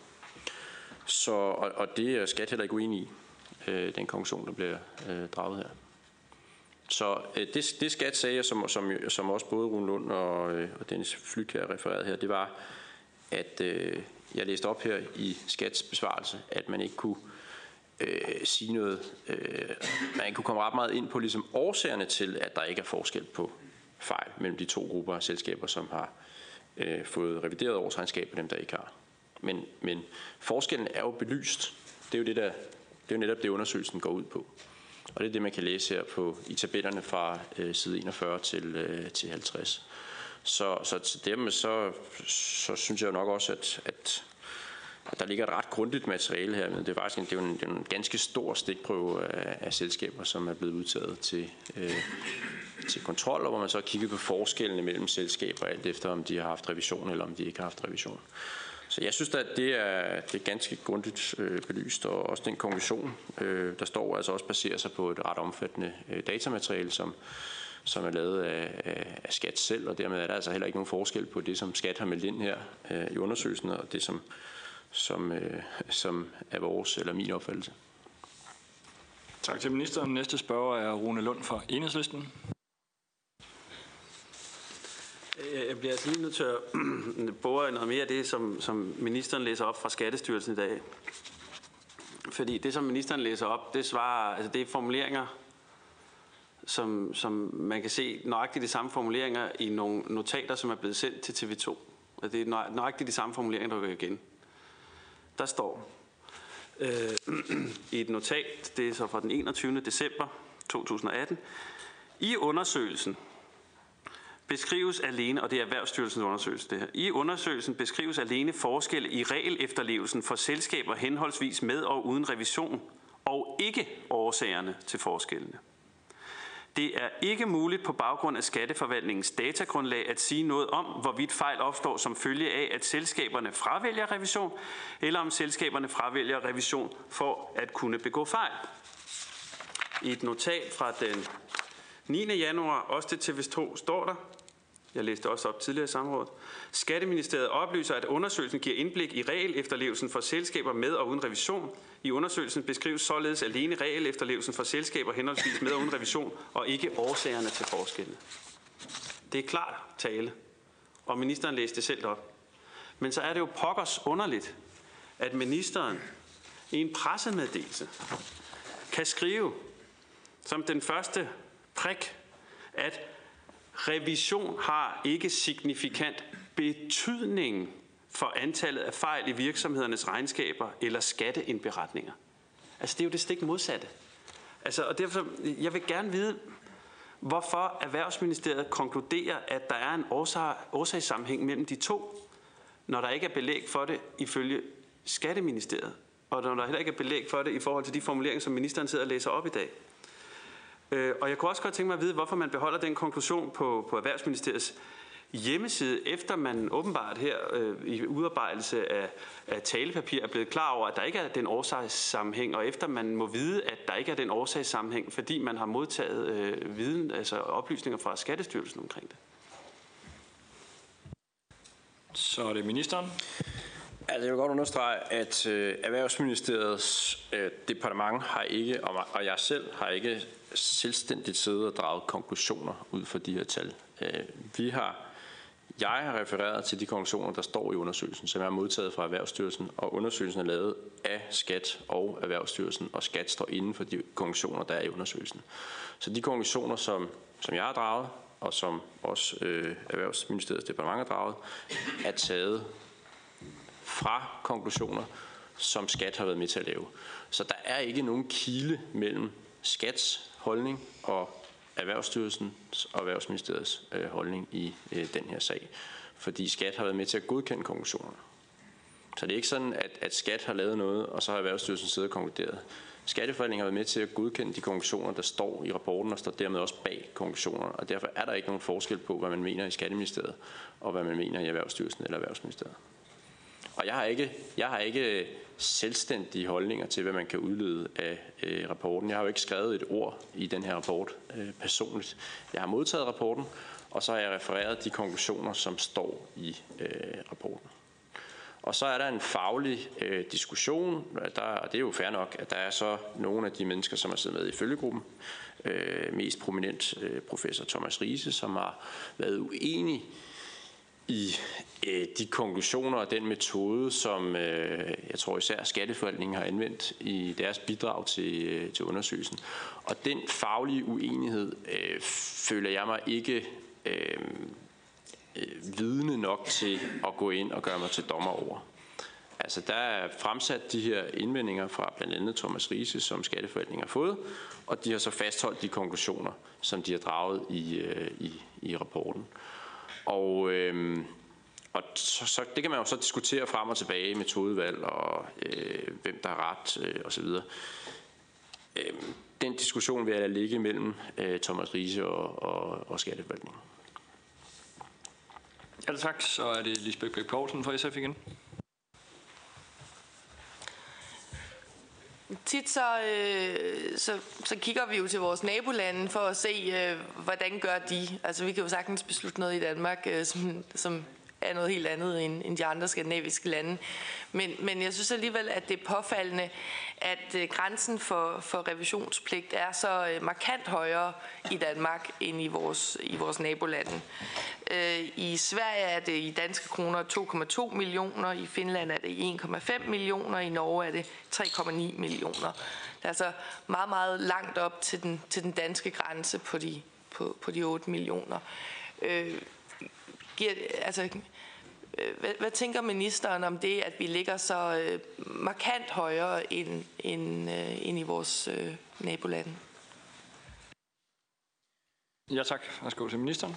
Speaker 3: Så, og, og det er skat heller ikke uenig i, øh, den konklusion, der bliver øh, draget her. Så øh, det, det skat sagde, som, som, som også både Rune Lund og, øh, og Dennis Flytkær refereret her, det var, at øh, jeg læste op her i Skats besvarelse, at man ikke kunne øh, sige noget, øh, man kunne komme ret meget ind på ligesom årsagerne til, at der ikke er forskel på fejl mellem de to grupper af selskaber, som har øh, fået revideret årsregnskab, og dem, der ikke har. Men, men forskellen er jo belyst. Det er jo, det, der, det er jo netop det, undersøgelsen går ud på. Og det er det, man kan læse her på, i tabellerne fra øh, side 41 til, øh, til 50. Så, så til dem, så, så synes jeg nok også, at, at, at der ligger et ret grundigt materiale her. Men det er faktisk en, det er en, det er en ganske stor stikprøve af, af selskaber, som er blevet udtaget til, øh, til kontrol, og hvor man så har kigget på forskellene mellem selskaber, alt efter om de har haft revision eller om de ikke har haft revision. Så jeg synes at det er, det er ganske grundigt øh, belyst, og også den konklusion, øh, der står, altså også baserer sig på et ret omfattende øh, datamateriale, som, som er lavet af, af, af skat selv, og dermed er der altså heller ikke nogen forskel på det, som skat har meldt ind her øh, i undersøgelsen, og det, som, som, øh, som er vores eller min opfattelse.
Speaker 5: Tak til ministeren. Næste spørger er Rune Lund fra Enhedslisten.
Speaker 2: Øh, jeg bliver altså lige nødt til at bore noget mere af det, som, som ministeren læser op fra Skattestyrelsen i dag. Fordi det, som ministeren læser op, det svarer, altså det er formuleringer, som, som man kan se nøjagtigt de samme formuleringer i nogle notater, som er blevet sendt til TV2. Og altså, det er nøjagtigt de samme formuleringer, der går igen. Der står øh, i et notat, det er så fra den 21. december 2018, i undersøgelsen beskrives alene, og det er Erhvervsstyrelsens undersøgelse det her, i undersøgelsen beskrives alene forskelle i regel efterlevelsen for selskaber henholdsvis med og uden revision, og ikke årsagerne til forskellene. Det er ikke muligt på baggrund af skatteforvaltningens datagrundlag at sige noget om, hvorvidt fejl opstår som følge af, at selskaberne fravælger revision, eller om selskaberne fravælger revision for at kunne begå fejl. I et notat fra den 9. januar, også til TV2, står der, jeg læste også op tidligere i samrådet. Skatteministeriet oplyser, at undersøgelsen giver indblik i regel efterlevelsen for selskaber med og uden revision. I undersøgelsen beskrives således alene regel efterlevelsen for selskaber henholdsvis med og uden revision, og ikke årsagerne til forskellene. Det er klart tale, og ministeren læste det selv op. Men så er det jo pokkers underligt, at ministeren i en pressemeddelelse kan skrive som den første prik, at Revision har ikke signifikant betydning for antallet af fejl i virksomhedernes regnskaber eller skatteindberetninger. Altså det er jo det stik modsatte. Altså, og derfor, jeg vil gerne vide, hvorfor Erhvervsministeriet konkluderer, at der er en årsag, årsagssammenhæng mellem de to. når der ikke er belæg for det ifølge Skatteministeriet, og når der heller ikke er belæg for det i forhold til de formuleringer, som ministeren sidder og læser op i dag. Øh, og jeg kunne også godt tænke mig at vide, hvorfor man beholder den konklusion på, på Erhvervsministeriets hjemmeside, efter man åbenbart her øh, i udarbejdelse af, af talepapir er blevet klar over, at der ikke er den årsagssammenhæng, og efter man må vide, at der ikke er den årsagssammenhæng, fordi man har modtaget øh, viden, altså oplysninger fra Skattestyrelsen omkring det.
Speaker 5: Så er det ministeren.
Speaker 3: Altså, jeg vil godt understrege, at øh, Erhvervsministeriets øh, departement har ikke, og, og jeg selv har ikke selvstændigt sidde og drage konklusioner ud fra de her tal. Øh, vi har, jeg har refereret til de konklusioner, der står i undersøgelsen, som jeg har modtaget fra Erhvervsstyrelsen, og undersøgelsen er lavet af Skat og Erhvervsstyrelsen, og Skat står inden for de konklusioner, der er i undersøgelsen. Så de konklusioner, som, som jeg har draget, og som også øh, Erhvervsministeriets departement har draget, er taget fra konklusioner, som skat har været med til at lave. Så der er ikke nogen kile mellem skats holdning og Erhvervsstyrelsens og Erhvervsministeriets øh, holdning i øh, den her sag. Fordi skat har været med til at godkende konklusionerne. Så det er ikke sådan, at, at skat har lavet noget, og så har Erhvervsstyrelsen siddet og konkluderet. Skatteforvaltningen har været med til at godkende de konklusioner, der står i rapporten, og står dermed også bag konklusionerne. Og derfor er der ikke nogen forskel på, hvad man mener i Skatteministeriet, og hvad man mener i Erhvervsstyrelsen eller Erhvervsministeriet. Og jeg har ikke, jeg har ikke øh, selvstændige holdninger til, hvad man kan udlede af øh, rapporten. Jeg har jo ikke skrevet et ord i den her rapport øh, personligt. Jeg har modtaget rapporten, og så har jeg refereret de konklusioner, som står i øh, rapporten. Og så er der en faglig øh, diskussion, der, og det er jo fair nok, at der er så nogle af de mennesker, som har siddet med i følgegruppen, øh, mest prominent øh, professor Thomas Riese, som har været uenig i øh, de konklusioner og den metode, som øh, jeg tror især Skatteforvaltningen har anvendt i deres bidrag til, øh, til undersøgelsen. Og den faglige uenighed øh, føler jeg mig ikke øh, øh, vidne nok til at gå ind og gøre mig til dommer over. Altså der er fremsat de her indvendinger fra blandt andet Thomas Riese, som Skatteforvaltningen har fået, og de har så fastholdt de konklusioner, som de har draget i, øh, i, i rapporten. Og, øh, og så, så, det kan man jo så diskutere frem og tilbage, metodevalg og øh, hvem der har ret øh, osv. Øh, den diskussion vil jeg ligge mellem øh, Thomas Riese og, og, og Skatteforvaltningen.
Speaker 5: Ja, tak. Så er det Lisbeth Bæk Poulsen fra SF igen.
Speaker 4: Tit så, øh, så, så kigger vi jo til vores nabolande for at se, øh, hvordan gør de. Altså vi kan jo sagtens beslutte noget i Danmark, øh, som, som er noget helt andet end, end de andre skandinaviske lande. Men, men jeg synes alligevel, at det er påfaldende, at øh, grænsen for, for revisionspligt er så øh, markant højere i Danmark end i vores, i vores nabolande. Øh, I Sverige er det i danske kroner 2,2 millioner, i Finland er det 1,5 millioner, i Norge er det 3,9 millioner. Det er altså meget, meget langt op til den, til den danske grænse på de, på, på de 8 millioner. Øh, giver, altså, hvad, hvad tænker ministeren om det, at vi ligger så øh, markant højere end, end, øh, end i vores øh, nabolande?
Speaker 5: Ja tak. Værsgo til ministeren.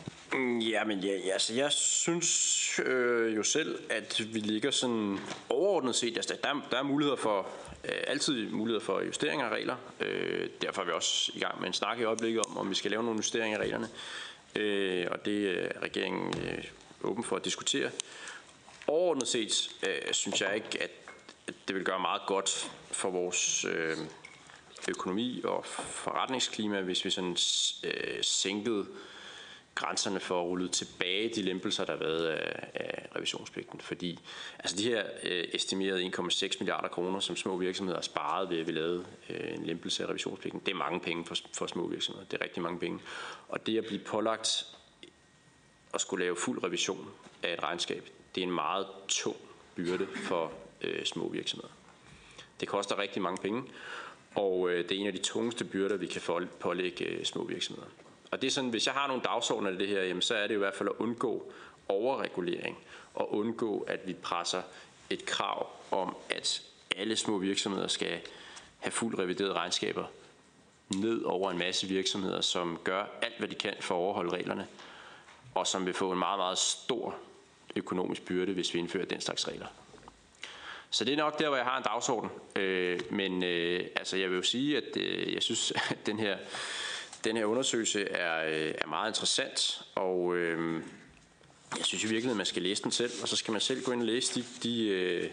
Speaker 3: Ja, men ja, ja, altså, jeg synes øh, jo selv, at vi ligger sådan overordnet set, altså, der, der er muligheder for, øh, altid muligheder for justeringer af regler. Øh, derfor er vi også i gang med en snak i øjeblikket om, om vi skal lave nogle justeringer af reglerne. Øh, og det er regeringen øh, åben for at diskutere. Overordnet set øh, synes jeg ikke, at, det vil gøre meget godt for vores øh, økonomi og forretningsklima, hvis vi sådan øh, sænkede grænserne for at rulle tilbage de lempelser, der har været af, af revisionspligten. Fordi altså de her øh, estimerede 1,6 milliarder kroner, som små virksomheder har sparet ved, at vi lavede øh, en lempelse af revisionspligten, det er mange penge for, for små virksomheder. Det er rigtig mange penge. Og det at blive pålagt at skulle lave fuld revision af et regnskab, det er en meget tung byrde for øh, små virksomheder. Det koster rigtig mange penge, og øh, det er en af de tungeste byrder, vi kan pålægge øh, små virksomheder. Og det er sådan, hvis jeg har nogle dagsordner i det her, jamen, så er det i hvert fald at undgå overregulering og undgå, at vi presser et krav om, at alle små virksomheder skal have fuldt reviderede regnskaber ned over en masse virksomheder, som gør alt, hvad de kan for at overholde reglerne, og som vil få en meget, meget stor økonomisk byrde, hvis vi indfører den slags regler. Så det er nok der, hvor jeg har en dagsorden. Øh, men øh, altså, jeg vil jo sige, at øh, jeg synes, at den her, den her undersøgelse er, øh, er meget interessant, og øh, jeg synes i virkeligheden, at man skal læse den selv, og så skal man selv gå ind og læse de, de øh,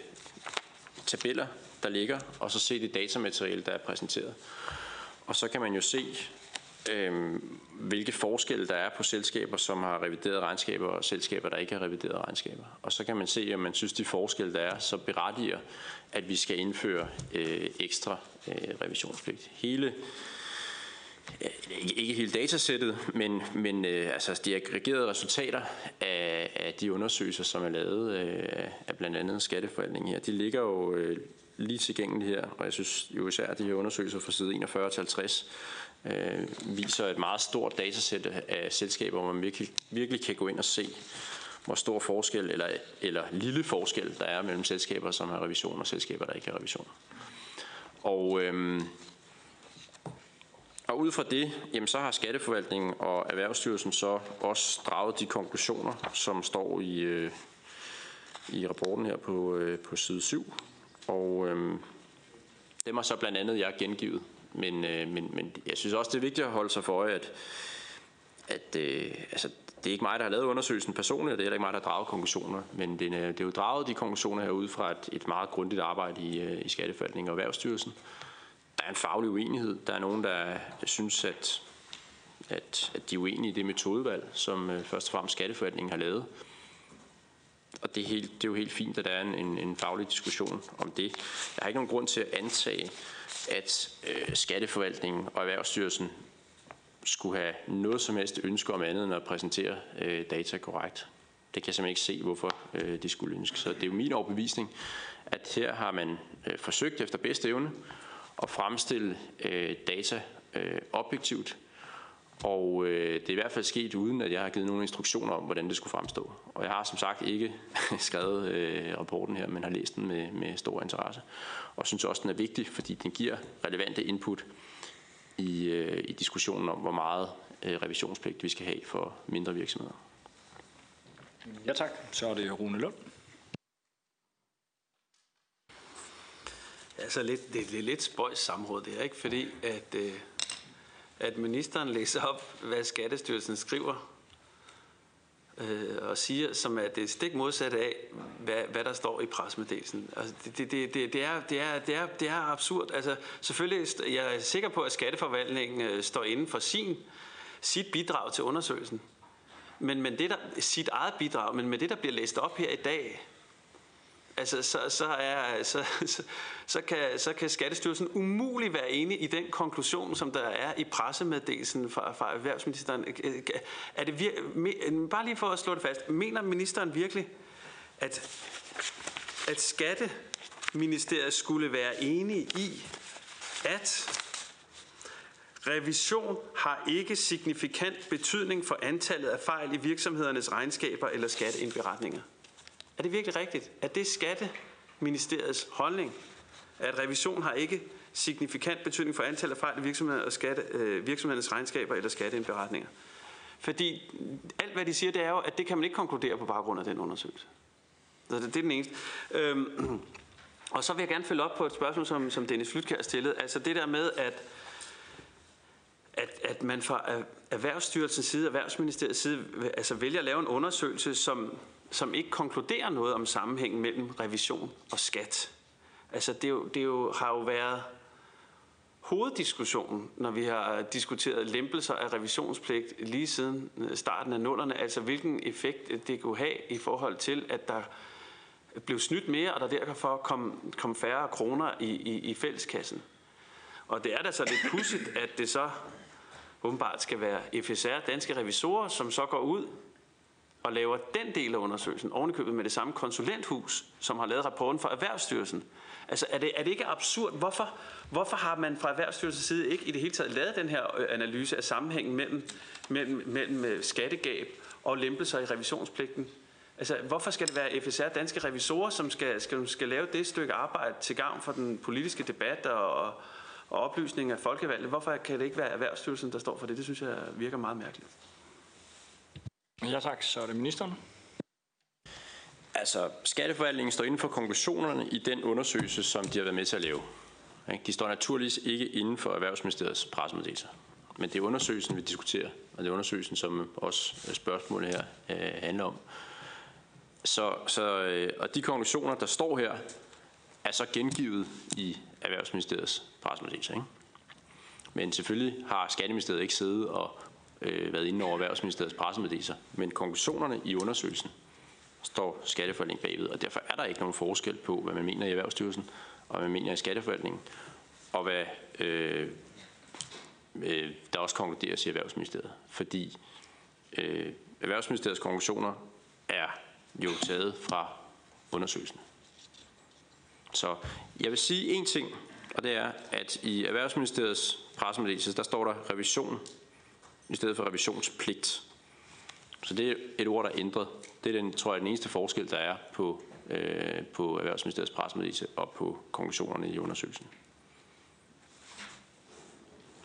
Speaker 3: tabeller, der ligger, og så se det datamateriale, der er præsenteret. Og så kan man jo se, øh, hvilke forskelle der er på selskaber, som har revideret regnskaber, og selskaber, der ikke har revideret regnskaber. Og så kan man se, om man synes, de forskelle, der er, så berettiger, at vi skal indføre øh, ekstra øh, revisionspligt. Hele øh, ikke hele datasættet, men, men øh, altså de aggregerede resultater af, af de undersøgelser, som er lavet øh, af blandt andet skatteforvaltningen her, de ligger jo øh, lige tilgængeligt her, og jeg synes jo især, at de her undersøgelser fra side 41 til 50 øh, viser et meget stort datasæt af selskaber, hvor man virkelig, virkelig kan gå ind og se, hvor stor forskel eller, eller lille forskel der er mellem selskaber, som har revision og selskaber, der ikke har revision. Og, øhm, og ud fra det, jamen, så har Skatteforvaltningen og Erhvervsstyrelsen så også draget de konklusioner, som står i, øh, i rapporten her på, øh, på side 7. Og øhm, dem har så blandt andet jeg gengivet men, øh, men, men jeg synes også, det er vigtigt at holde sig for øje, at, at øh, altså, det er ikke mig, der har lavet undersøgelsen personligt, og det er heller ikke mig, der har draget konklusioner, men det er, øh, det er jo draget de konklusioner her ud fra et, et meget grundigt arbejde i, øh, i Skatteforvaltningen og Erhvervsstyrelsen. Der er en faglig uenighed. Der er nogen, der, der synes, at, at, at de er uenige i det metodevalg, som øh, først og fremmest Skatteforvaltningen har lavet. Og det er, helt, det er jo helt fint, at der er en, en, en faglig diskussion om det. Jeg har ikke nogen grund til at antage, at øh, Skatteforvaltningen og Erhvervsstyrelsen skulle have noget som helst ønske om andet end at præsentere øh, data korrekt. Det kan jeg simpelthen ikke se, hvorfor øh, de skulle ønske. Så det er jo min overbevisning, at her har man øh, forsøgt efter bedste evne at fremstille øh, data øh, objektivt, og øh, det er i hvert fald sket uden, at jeg har givet nogle instruktioner om, hvordan det skulle fremstå. Og jeg har som sagt ikke skrevet øh, rapporten her, men har læst den med, med stor interesse. Og synes også, den er vigtig, fordi den giver relevante input i, øh, i diskussionen om, hvor meget øh, revisionspligt vi skal have for mindre virksomheder.
Speaker 5: Ja tak. Så er det Rune Lund.
Speaker 2: Altså lidt, det er lidt spøjs samråd, det er ikke? Fordi at, øh, at ministeren læser op, hvad Skattestyrelsen skriver, øh, og siger, som er det stik modsatte af, hvad, hvad der står i presmeddelelsen. Altså, det, det, det, det, er, det, er, det, er, det er absurd. Altså, selvfølgelig jeg er sikker på, at Skatteforvaltningen øh, står inden for sin, sit bidrag til undersøgelsen. Men, men det der, sit eget bidrag, men med det, der bliver læst op her i dag, altså, så, så, er, så, så, så, kan, så kan Skattestyrelsen umuligt være enig i den konklusion, som der er i pressemeddelelsen fra, fra erhvervsministeren. Er det vir- bare lige for at slå det fast. Mener ministeren virkelig, at, at Skatteministeriet skulle være enige i, at Revision har ikke signifikant betydning for antallet af fejl i virksomhedernes regnskaber eller skatteindberetninger. Er det virkelig rigtigt? Er det skatteministeriets holdning, at revision har ikke signifikant betydning for antallet af fejl i virksomheder og skatte, øh, virksomhedernes regnskaber eller skatteindberetninger? Fordi alt hvad de siger, det er jo, at det kan man ikke konkludere på baggrund af den undersøgelse. Så det, det er den eneste. Øhm, og så vil jeg gerne følge op på et spørgsmål, som, som Dennis Flytkær stillede. Altså det der med, at, at, at man fra Erhvervsstyrelsens side, Erhvervsministeriets side, altså vælger at lave en undersøgelse, som som ikke konkluderer noget om sammenhængen mellem revision og skat. Altså det, er jo, det er jo, har jo været hoveddiskussionen, når vi har diskuteret lempelser af revisionspligt lige siden øh, starten af nullerne, altså hvilken effekt øh, det kunne have i forhold til, at der blev snydt mere, og der derfor kom, kom færre kroner i, i, i fælleskassen. Og det er da så lidt pudsigt, at det så åbenbart skal være FSR, danske revisorer, som så går ud og laver den del af undersøgelsen, ovenikøbet med det samme konsulenthus, som har lavet rapporten for Erhvervsstyrelsen. Altså er det, er det ikke absurd? Hvorfor, hvorfor har man fra Erhvervsstyrelsens side ikke i det hele taget lavet den her øh, analyse af sammenhængen mellem, mellem, mellem øh, skattegab og lempelser i revisionspligten? Altså, hvorfor skal det være FSR, danske revisorer, som skal, skal, skal lave det stykke arbejde til gavn for den politiske debat og, og oplysning af folkevalgte? Hvorfor kan det ikke være Erhvervsstyrelsen, der står for det? Det synes jeg virker meget mærkeligt.
Speaker 5: Ja tak, så er det ministeren.
Speaker 3: Altså, Skatteforvaltningen står inden for konklusionerne i den undersøgelse, som de har været med til at lave. De står naturligvis ikke inden for Erhvervsministeriets pressemeddelelse. Men det er undersøgelsen, vi diskuterer, og det er undersøgelsen, som også spørgsmålet her øh, handler om. Så, så, øh, og de konklusioner, der står her, er så gengivet i Erhvervsministeriets pressemeddelelse. Ikke? Men selvfølgelig har Skatteministeriet ikke siddet og øh, været inde over Erhvervsministeriets pressemeddelelser. Men konklusionerne i undersøgelsen står Skatteforvaltningen bagved, og derfor er der ikke nogen forskel på, hvad man mener i Erhvervsstyrelsen, og hvad man mener i Skatteforvaltningen, og hvad øh, øh, der også konkluderes i Erhvervsministeriet. Fordi øh, Erhvervsministeriets konklusioner er jo taget fra undersøgelsen. Så jeg vil sige en ting, og det er, at i Erhvervsministeriets pressemeddelelse, der står der revision i stedet for revisionspligt. Så det er et ord, der er ændret. Det er den, tror jeg, den eneste forskel, der er på, øh, på Erhvervsministeriets pressemeddelelse og på konklusionerne i undersøgelsen.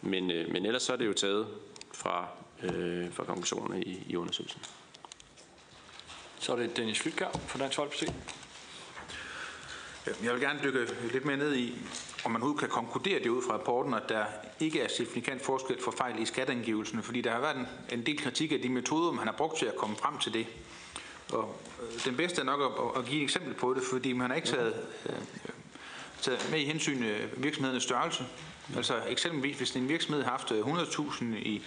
Speaker 3: Men, øh, men ellers så er det jo taget fra, øh, fra konklusionerne i, i undersøgelsen.
Speaker 5: Så er det Dennis Flytkær fra Dansk Folkeparti.
Speaker 6: Jeg vil gerne dykke lidt mere ned i, om man overhovedet kan konkludere det ud fra rapporten, at der ikke er signifikant forskel for fejl i skatteangivelsen, fordi der har været en, en del kritik af de metoder, man har brugt til at komme frem til det. Og øh, den bedste er nok at, at give et eksempel på det, fordi man har ikke taget, øh, taget med i hensyn øh, virksomhedens størrelse. Altså eksempelvis, hvis en virksomhed har haft øh, 100.000 i,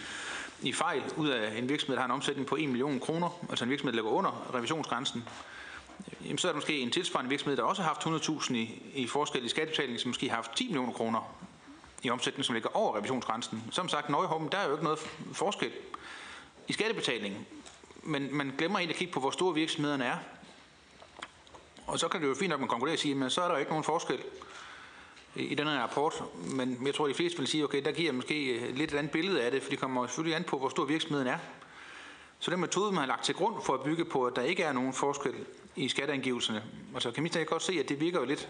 Speaker 6: i fejl ud af en virksomhed, der har en omsætning på 1 million kroner, altså en virksomhed, der ligger under revisionsgrænsen, jamen så er der måske en tilsvarende virksomhed, der også har haft 100.000 i, i forskel i skattebetaling, som måske har haft 10 millioner kroner i omsætning, som ligger over revisionsgrænsen. Som sagt, Nøjeholm, der er jo ikke noget forskel i skattebetaling. Men man glemmer egentlig at kigge på, hvor store virksomhederne er. Og så kan det jo fint nok, at man konkluderer og sige, men så er der jo ikke nogen forskel i den her rapport. Men jeg tror, at de fleste vil sige, okay, der giver måske øh, lidt et andet billede af det, for det kommer selvfølgelig an på, hvor stor virksomheden er. Så den metode, man har lagt til grund for at bygge på, at der ikke er nogen forskel i skatteangivelserne, altså kan ministeren godt se, at det virker jo lidt,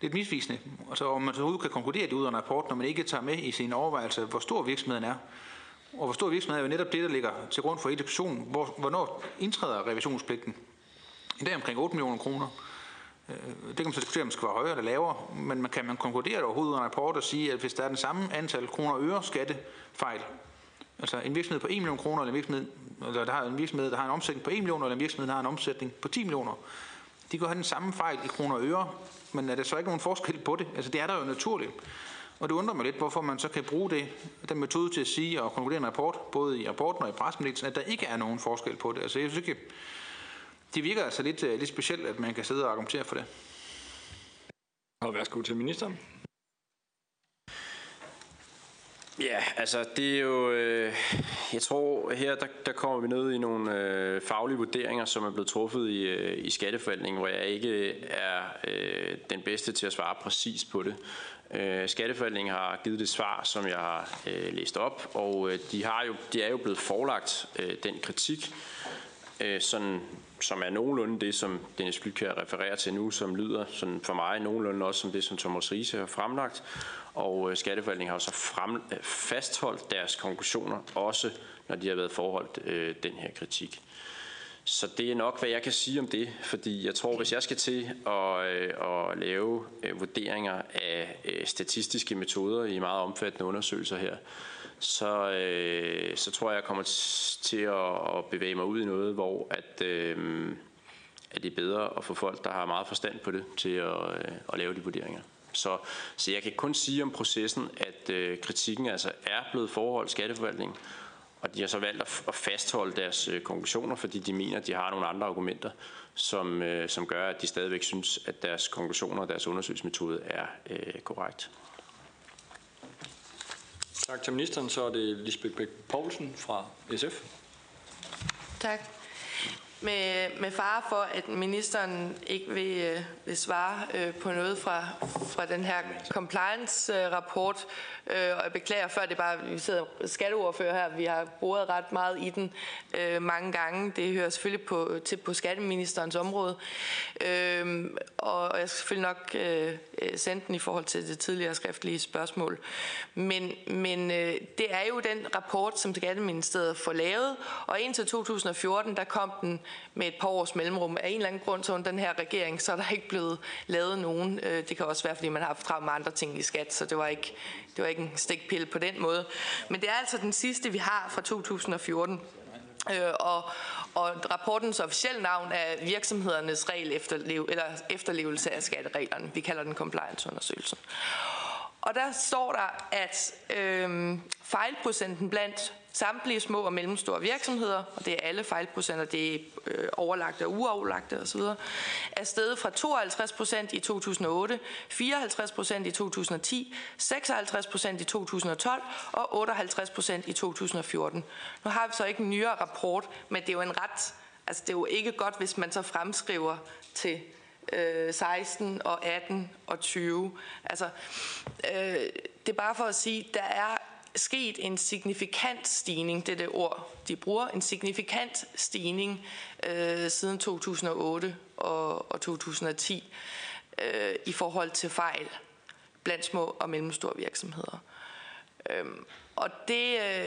Speaker 6: lidt misvisende. Altså om man så kan konkludere det ud af en rapport, når man ikke tager med i sin overvejelse, hvor stor virksomheden er. Og hvor stor virksomhed er jo netop det, der ligger til grund for education. Hvor, hvornår indtræder revisionspligten? I dag omkring 8 millioner kroner. Øh, det kan man så diskutere, om det skal være højere eller lavere, men man kan man konkludere det overhovedet i en rapport og sige, at hvis der er den samme antal kroner og øre skattefejl, altså en virksomhed på 1 million kroner, eller en virksomhed eller der har en virksomhed, der har en omsætning på 1 million, eller en virksomhed, der har en omsætning på 10 millioner. De kan have den samme fejl i kroner og øre, men er der så ikke nogen forskel på det? Altså det er der jo naturligt. Og det undrer mig lidt, hvorfor man så kan bruge det, den metode til at sige og konkludere en rapport, både i rapporten og i pressemeddelelsen, at der ikke er nogen forskel på det. Altså jeg synes ikke, det virker altså lidt, øh, lidt specielt, at man kan sidde og argumentere for det.
Speaker 5: Og værsgo til ministeren.
Speaker 3: Ja, altså det er jo, øh, jeg tror her, der, der kommer vi ned i nogle øh, faglige vurderinger, som er blevet truffet i, øh, i skatteforvaltningen, hvor jeg ikke er øh, den bedste til at svare præcis på det. Øh, skatteforvaltningen har givet det svar, som jeg har øh, læst op, og øh, de, har jo, de er jo blevet forlagt øh, den kritik, øh, sådan, som er nogenlunde det, som Dennis Flytkær refererer til nu, som lyder sådan for mig nogenlunde også som det, som Thomas Riese har fremlagt. Og øh, Skatteforvaltningen har så frem, øh, fastholdt deres konklusioner, også når de har været forholdt øh, den her kritik. Så det er nok, hvad jeg kan sige om det, fordi jeg tror, hvis jeg skal til at, øh, at lave vurderinger af statistiske metoder i meget omfattende undersøgelser her, så, øh, så tror jeg, jeg kommer til at, at bevæge mig ud i noget, hvor at, øh, at det er bedre at få folk, der har meget forstand på det, til at, at lave de vurderinger. Så, så jeg kan kun sige om processen, at øh, kritikken altså er blevet forholdt skatteforvaltningen, og de har så valgt at, at fastholde deres øh, konklusioner, fordi de mener, at de har nogle andre argumenter, som, øh, som gør, at de stadigvæk synes, at deres konklusioner og deres undersøgelsesmetode er øh, korrekt.
Speaker 5: Tak til ministeren. Så er det Lisbeth Bæk Poulsen fra SF.
Speaker 4: Tak. Med, med fare for, at ministeren ikke vil, øh, vil svare øh, på noget fra, fra den her compliance-rapport, øh, og jeg beklager før, det er bare, vi sidder skatteordfører her, vi har boret ret meget i den øh, mange gange. Det hører selvfølgelig på, til på skatteministerens område, øh, og jeg skal selvfølgelig nok øh, øh, sende den i forhold til det tidligere skriftlige spørgsmål. Men, men øh, det er jo den rapport, som Skatteministeriet får lavet, og indtil 2014, der kom den med et par års mellemrum. Af en eller anden grund, så under den her regering, så er der ikke blevet lavet nogen. Øh, det kan også være, fordi man har haft travlt med andre ting i skat, så det var ikke, det var ikke en stikpille på den måde. Men det er altså den sidste, vi har fra 2014. Øh, og, og rapportens officielle navn er virksomhedernes regel efterlev, eller efterlevelse af skattereglerne. Vi kalder den compliance-undersøgelsen. Og der står der, at øh, fejlprocenten blandt samtlige små og mellemstore virksomheder, og det er alle fejlprocenter, det er øh, overlagte og uoverlagte osv., er steget fra 52 procent i 2008, 54 procent i 2010, 56 procent i 2012 og 58 procent i 2014. Nu har vi så ikke en nyere rapport, men det er jo en ret, altså det er jo ikke godt, hvis man så fremskriver til Øh, 16 og 18 og 20. Altså, øh, det er bare for at sige, der er sket en signifikant stigning, det er det ord, de bruger, en signifikant stigning øh, siden 2008 og, og 2010 øh, i forhold til fejl blandt små og mellemstore virksomheder. Øh, og det, øh,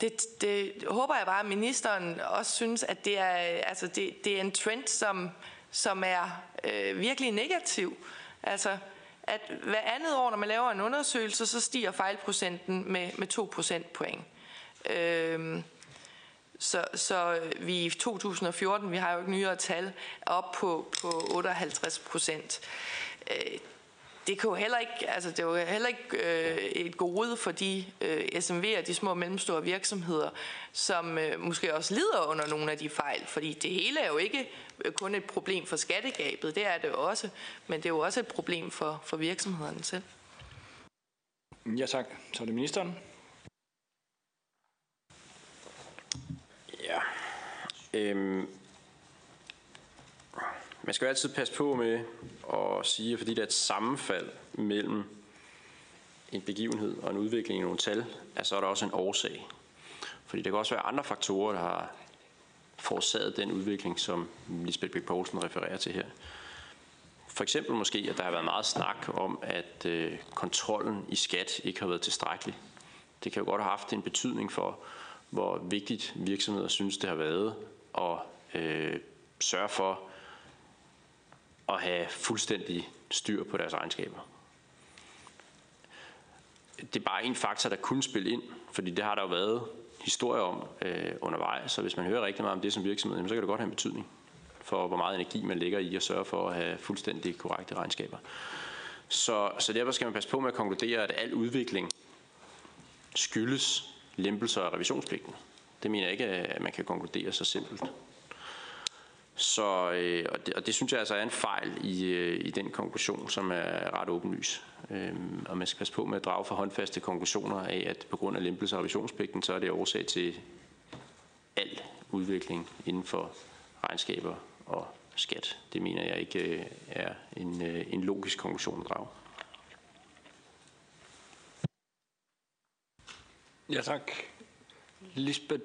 Speaker 4: det, det håber jeg bare, at ministeren også synes, at det er, altså det, det er en trend, som, som er øh, virkelig negativ. Altså, at hver andet år, når man laver en undersøgelse, så stiger fejlprocenten med, med 2 procentpoint. Øhm, så, så vi i 2014, vi har jo ikke nyere tal, er op på, på 58 procent. Øh, det kan jo heller ikke, altså det er jo heller ikke øh, et gode for de øh, SMV'er, de små og mellemstore virksomheder, som øh, måske også lider under nogle af de fejl, fordi det hele er jo ikke kun et problem for skattegabet, det er det jo også, men det er jo også et problem for, for virksomhederne selv.
Speaker 5: Ja tak, så er det ministeren.
Speaker 3: Ja, øhm, man skal jo altid passe på med at sige, at fordi der er et sammenfald mellem en begivenhed og en udvikling i nogle tal, at så er der også en årsag. Fordi der kan også være andre faktorer, der har forårsaget den udvikling, som Lisbeth Bæk Poulsen refererer til her. For eksempel måske, at der har været meget snak om, at øh, kontrollen i skat ikke har været tilstrækkelig. Det kan jo godt have haft en betydning for, hvor vigtigt virksomheder synes, det har været at øh, sørge for at have fuldstændig styr på deres regnskaber. Det er bare en faktor, der kunne spille ind, fordi det har der jo været historier om øh, undervejs, så hvis man hører rigtig meget om det som virksomhed, så kan det godt have en betydning for, hvor meget energi man lægger i at sørge for at have fuldstændig korrekte regnskaber. Så, så derfor skal man passe på med at konkludere, at al udvikling skyldes lempelser af revisionspligten. Det mener jeg ikke, at man kan konkludere så simpelt. Så, øh, og, det, og det synes jeg altså er en fejl i, øh, i den konklusion, som er ret åbenlys. Øhm, og man skal passe på med at drage for håndfaste konklusioner af, at på grund af lempelse af revisionspligten, så er det årsag til al udvikling inden for regnskaber og skat. Det mener jeg ikke øh, er en, øh, en logisk konklusion at drage.
Speaker 5: Ja tak. Lisbeth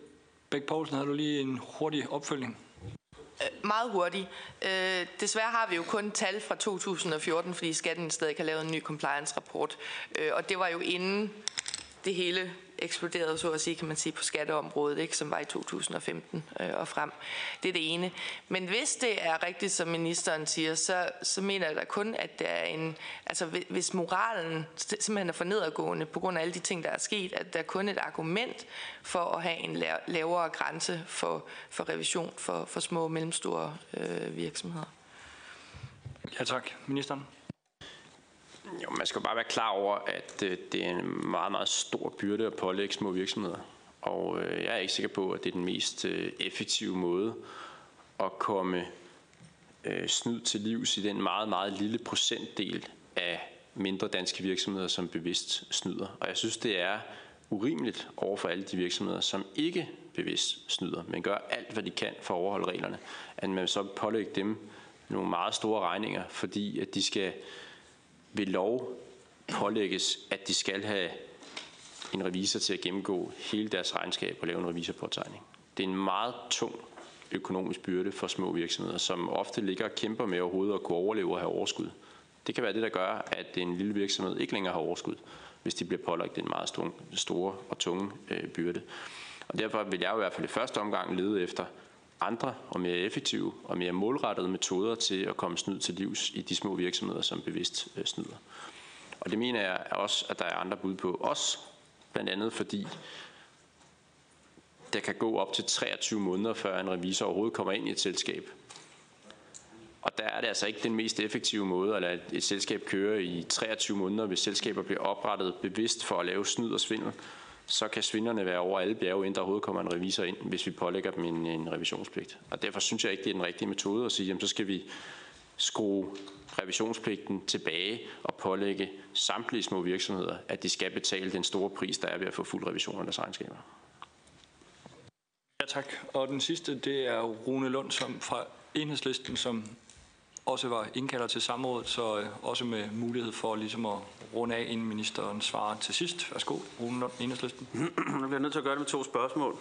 Speaker 5: Bæk Poulsen, har du lige en hurtig opfølging?
Speaker 4: Øh, meget hurtigt. Øh, desværre har vi jo kun tal fra 2014, fordi Skatteministeriet stadig har lavet en ny compliance-rapport. Øh, og det var jo inden det hele eksploderede, så at sige, kan man sige, på skatteområdet, ikke, som var i 2015 øh, og frem. Det er det ene. Men hvis det er rigtigt, som ministeren siger, så, så mener jeg da kun, at det er en, altså hvis moralen simpelthen er for nedadgående på grund af alle de ting, der er sket, at der er et argument for at have en lavere grænse for, for revision for, for små og mellemstore øh, virksomheder.
Speaker 5: Ja tak. Ministeren.
Speaker 3: Jo, man skal bare være klar over, at øh, det er en meget, meget stor byrde at pålægge små virksomheder. Og øh, jeg er ikke sikker på, at det er den mest øh, effektive måde at komme øh, snyd til livs i den meget, meget lille procentdel af mindre danske virksomheder, som bevidst snyder. Og jeg synes, det er urimeligt over for alle de virksomheder, som ikke bevidst snyder, men gør alt, hvad de kan for at overholde reglerne, at man så pålægger dem nogle meget store regninger, fordi at de skal ved lov pålægges, at de skal have en revisor til at gennemgå hele deres regnskab og lave en revisorpåtegning. Det er en meget tung økonomisk byrde for små virksomheder, som ofte ligger og kæmper med overhovedet at kunne overleve og have overskud. Det kan være det, der gør, at en lille virksomhed ikke længere har overskud, hvis de bliver pålagt en meget store og tunge øh, byrde. Og derfor vil jeg i hvert fald i første omgang lede efter andre og mere effektive og mere målrettede metoder til at komme snyd til livs i de små virksomheder, som bevidst øh, snyder. Og det mener jeg også, at der er andre bud på. Også blandt andet fordi der kan gå op til 23 måneder, før en revisor overhovedet kommer ind i et selskab. Og der er det altså ikke den mest effektive måde at lade et selskab køre i 23 måneder, hvis selskaber bliver oprettet bevidst for at lave snyd og svindel. Så kan svindlerne være over alle bjerge, inden der overhovedet kommer en revisor ind, hvis vi pålægger dem en, en revisionspligt. Og derfor synes jeg ikke, det er den rigtige metode at sige, jamen så skal vi skrue revisionspligten tilbage og pålægge samtlige små virksomheder, at de skal betale den store pris, der er ved at få fuld revision af deres regnskaber.
Speaker 5: Ja, tak. Og den sidste, det er Rune Lund som fra Enhedslisten, som også var indkalder til samrådet, så øh, også med mulighed for ligesom at runde af, inden ministeren svarer til sidst. Værsgo, Rune Lund, Enhedslisten.
Speaker 2: Nu bliver nødt til at gøre det med to spørgsmål.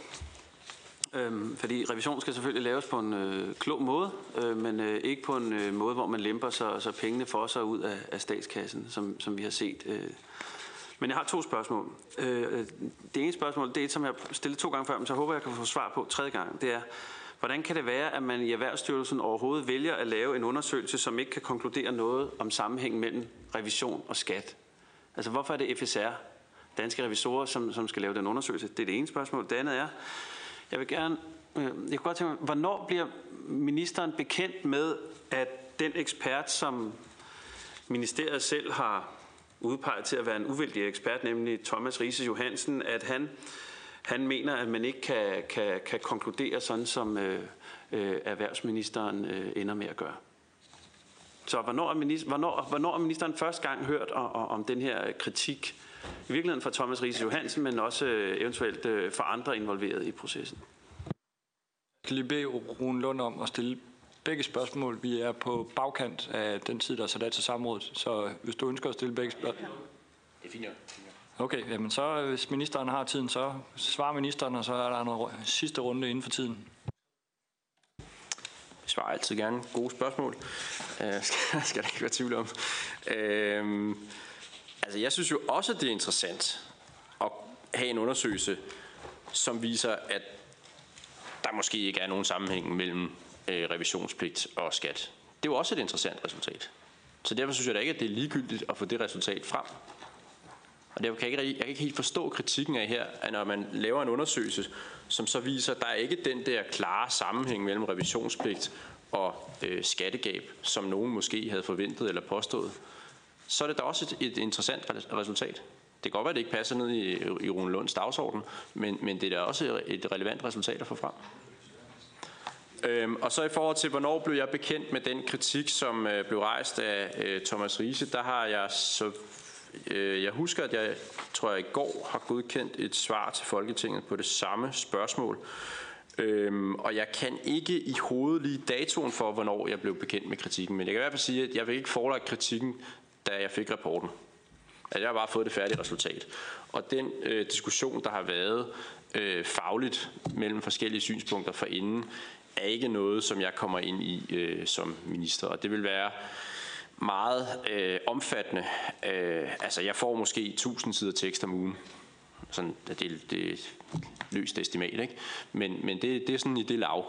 Speaker 2: Øhm, fordi revision skal selvfølgelig laves på en øh, klog måde, øh, men øh, ikke på en øh, måde, hvor man lemper så, så pengene får sig ud af, af statskassen, som, som vi har set. Øh. Men jeg har to spørgsmål. Øh, øh, det ene spørgsmål, det er et, som jeg har stillet to gange før, men så håber jeg, kan få svar på tredje gang. Det er, hvordan kan det være, at man i Erhvervsstyrelsen overhovedet vælger at lave en undersøgelse, som ikke kan konkludere noget om sammenhæng mellem revision og skat? Altså hvorfor er det FSR, danske revisorer, som, som skal lave den undersøgelse? Det er det ene spørgsmål. Det andet er, jeg vil gerne, øh, jeg kunne godt tænke mig, hvornår bliver ministeren bekendt med, at den ekspert, som ministeriet selv har udpeget til at være en uvildig ekspert, nemlig Thomas Riese Johansen, at han, han mener, at man ikke kan, kan, kan konkludere sådan, som øh, øh, erhvervsministeren øh, ender med at gøre. Så hvornår er, minister, hvornår, hvornår er ministeren første gang hørt om, om den her kritik i virkeligheden for Thomas Riese Johansen, men også øh, eventuelt øh, for andre involveret i processen.
Speaker 5: Jeg vil bede Rune Lund om at stille begge spørgsmål. Vi er på bagkant af den tid, der er sat af til samrådet, så hvis du ønsker at stille begge spørgsmål.
Speaker 3: Det er fint.
Speaker 5: Okay, jamen så hvis ministeren har tiden, så svarer ministeren, og så er der en sidste runde inden for tiden.
Speaker 3: Jeg svarer altid gerne gode spørgsmål. Øh, skal, skal der ikke være tvivl om. Øh, Altså, jeg synes jo også, det er interessant at have en undersøgelse, som viser, at der måske ikke er nogen sammenhæng mellem øh, revisionspligt og skat. Det er jo også et interessant resultat. Så derfor synes jeg da ikke, at det er ligegyldigt at få det resultat frem. Og derfor kan jeg ikke, jeg kan ikke helt forstå kritikken af her, at når man laver en undersøgelse, som så viser, at der er ikke den der klare sammenhæng mellem revisionspligt og øh, skattegab, som nogen måske havde forventet eller påstået, så er det da også et, et interessant resultat. Det kan godt være, at det ikke passer ned i, i Rune Lunds dagsorden, men, men det er da også et relevant resultat at få frem. Øhm, og så i forhold til, hvornår blev jeg bekendt med den kritik, som øh, blev rejst af øh, Thomas Riese, der har jeg så... Øh, jeg husker, at jeg tror jeg i går har godkendt et svar til Folketinget på det samme spørgsmål. Øhm, og jeg kan ikke i hovedet lige datoen for, hvornår jeg blev bekendt med kritikken, men jeg kan i hvert fald sige, at jeg vil ikke forelagt kritikken da jeg fik rapporten. At jeg har bare fået det færdige resultat. Og den øh, diskussion, der har været øh, fagligt mellem forskellige synspunkter for inden, er ikke noget, som jeg kommer ind i øh, som minister. Og det vil være meget øh, omfattende. Øh, altså, jeg får måske 1000 sider tekst om ugen. Sådan, det, det løst estimat, ikke? Men, men det, det er sådan i det lav.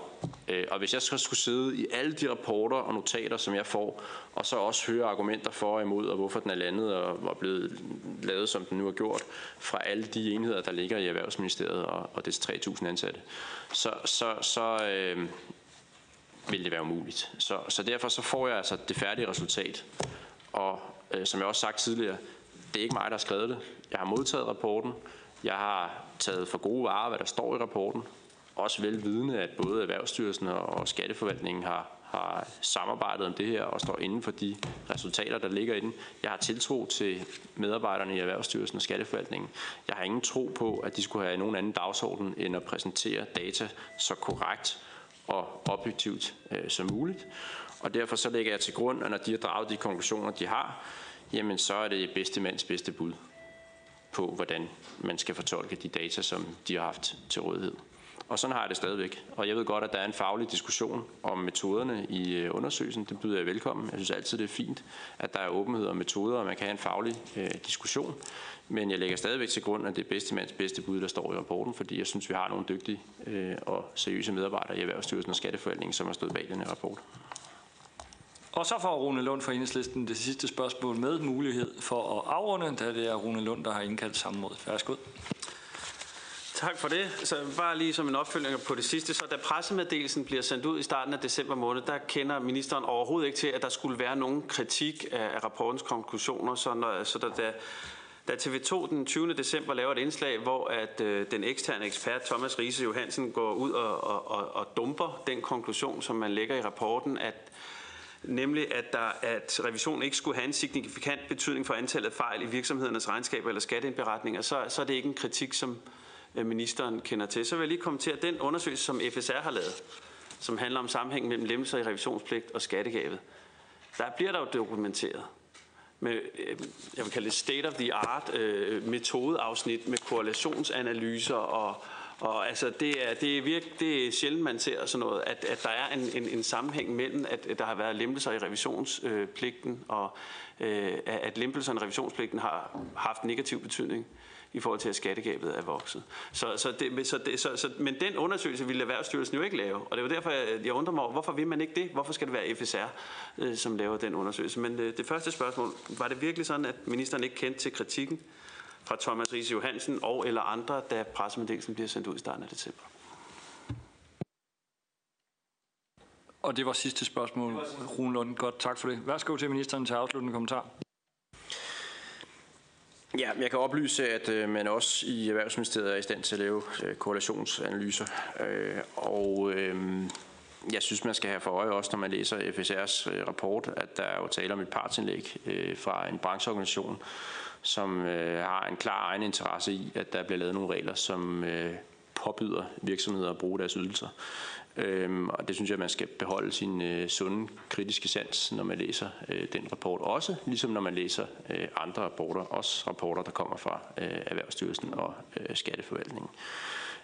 Speaker 3: Øh, og hvis jeg så skulle sidde i alle de rapporter og notater, som jeg får, og så også høre argumenter for og imod, og hvorfor den er landet og var blevet lavet, som den nu er gjort, fra alle de enheder, der ligger i Erhvervsministeriet og, og dets 3.000 ansatte, så, så, så øh, vil det være umuligt. Så, så derfor så får jeg altså det færdige resultat. Og øh, som jeg også sagt tidligere, det er ikke mig, der har skrevet det. Jeg har modtaget rapporten. Jeg har taget for gode varer, hvad der står i rapporten. Også velvidende, at både Erhvervsstyrelsen og Skatteforvaltningen har, har samarbejdet om det her og står inden for de resultater, der ligger i den. Jeg har tiltro til medarbejderne i Erhvervsstyrelsen og Skatteforvaltningen. Jeg har ingen tro på, at de skulle have nogen anden dagsorden end at præsentere data så korrekt og objektivt øh, som muligt. Og derfor så lægger jeg til grund, at når de har draget de konklusioner, de har, jamen så er det bedste mands bedste bud på, hvordan man skal fortolke de data, som de har haft til rådighed. Og sådan har jeg det stadigvæk. Og jeg ved godt, at der er en faglig diskussion om metoderne i øh, undersøgelsen. Det byder jeg velkommen. Jeg synes altid, det er fint, at der er åbenhed om metoder, og man kan have en faglig øh, diskussion. Men jeg lægger stadigvæk til grund, at det er bedste mands bedste bud, der står i rapporten, fordi jeg synes, vi har nogle dygtige øh, og seriøse medarbejdere i Erhvervsstyrelsen og Skatteforvaltningen, som har stået bag den her rapport.
Speaker 5: Og så får Rune Lund fra Enhedslisten det sidste spørgsmål med mulighed for at afrunde, da det er Rune Lund, der har indkaldt samrådet. Værsgo.
Speaker 2: Tak for det. Så bare lige som en opfølgning på det sidste, så da pressemeddelelsen bliver sendt ud i starten af december måned, der kender ministeren overhovedet ikke til, at der skulle være nogen kritik af rapportens konklusioner, så, når, så der, da, da TV2 den 20. december laver et indslag, hvor at øh, den eksterne ekspert Thomas Riese Johansen går ud og, og, og, og dumper den konklusion, som man lægger i rapporten, at nemlig at, der, at revisionen ikke skulle have en signifikant betydning for antallet af fejl i virksomhedernes regnskaber eller skatteindberetninger, så, så er det ikke en kritik, som Øh, ministeren kender til. Så vil jeg lige kommentere den undersøgelse, som FSR har lavet, som handler om sammenhængen mellem lemmelser i revisionspligt og skattegabet. Der bliver der jo dokumenteret med, øh, jeg vil kalde det state of the art øh, metodeafsnit med korrelationsanalyser og, og altså det er, det, er virk, det er sjældent, man ser sådan noget, at, at der er en, en, en sammenhæng mellem, at, at der har været lempelser i revisionspligten, og øh, at lempelserne i revisionspligten har haft negativ betydning i forhold til, at skattegabet er vokset. Så, så det, så det, så, så, men den undersøgelse ville Erhvervsstyrelsen jo ikke lave, og det var derfor, jeg, jeg undrer mig over, hvorfor vil man ikke det? Hvorfor skal det være FSR, øh, som laver den undersøgelse? Men øh, det første spørgsmål, var det virkelig sådan, at ministeren ikke kendte til kritikken fra Thomas Riese Johansen og eller andre, da pressemeddelelsen bliver sendt ud i starten af december?
Speaker 5: Og det var sidste spørgsmål, Rune Lund. Godt, tak for det. Værsgo til ministeren til afsluttende kommentar.
Speaker 3: Ja, jeg kan oplyse, at øh, man også i Erhvervsministeriet er i stand til at lave øh, korrelationsanalyser. Øh, og øh, jeg synes, man skal have for øje også, når man læser FSR's øh, rapport, at der er jo tale om et partsindlæg øh, fra en brancheorganisation, som øh, har en klar egen interesse i, at der bliver lavet nogle regler, som øh, påbyder virksomheder at bruge deres ydelser. Øhm, og det synes jeg, man skal beholde sin øh, sunde kritiske sans, når man læser øh, den rapport. Også ligesom når man læser øh, andre rapporter, også rapporter, der kommer fra øh, Erhvervsstyrelsen og øh, Skatteforvaltningen.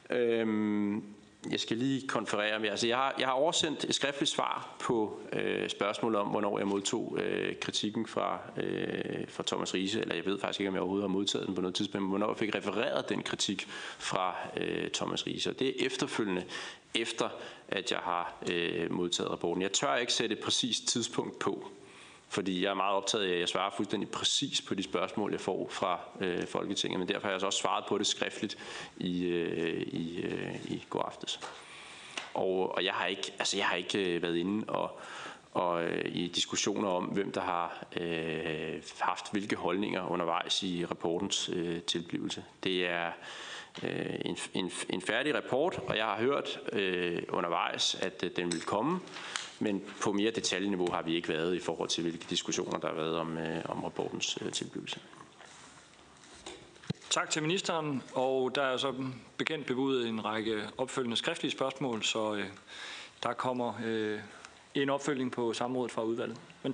Speaker 3: Øhm, jeg skal lige konferere med. Altså, jeg, har, jeg har oversendt et skriftligt svar på øh, spørgsmålet om, hvornår jeg modtog øh, kritikken fra, øh, fra Thomas Riese, eller jeg ved faktisk ikke, om jeg overhovedet har modtaget den på noget tidspunkt, men hvornår jeg fik refereret den kritik fra øh, Thomas Riese. Og det er efterfølgende, efter at jeg har øh, modtaget rapporten. Jeg tør ikke sætte et præcist tidspunkt på, fordi jeg er meget optaget af, at jeg svarer fuldstændig præcis på de spørgsmål, jeg får fra øh, Folketinget, men derfor har jeg også svaret på det skriftligt i, øh, i, øh, i går aftes. Og, og jeg har ikke, altså jeg har ikke øh, været inde og, og øh, i diskussioner om, hvem der har øh, haft hvilke holdninger undervejs i rapportens øh, tilblivelse. Det er øh, en, en, en færdig rapport, og jeg har hørt øh, undervejs, at øh, den vil komme. Men på mere detaljeniveau har vi ikke været i forhold til, hvilke diskussioner der har været om, øh, om rapportens øh, tilblivelse.
Speaker 5: Tak til ministeren, og der er så bekendt bebudet en række opfølgende skriftlige spørgsmål, så øh, der kommer øh, en opfølging på samrådet fra udvalget. Men tak.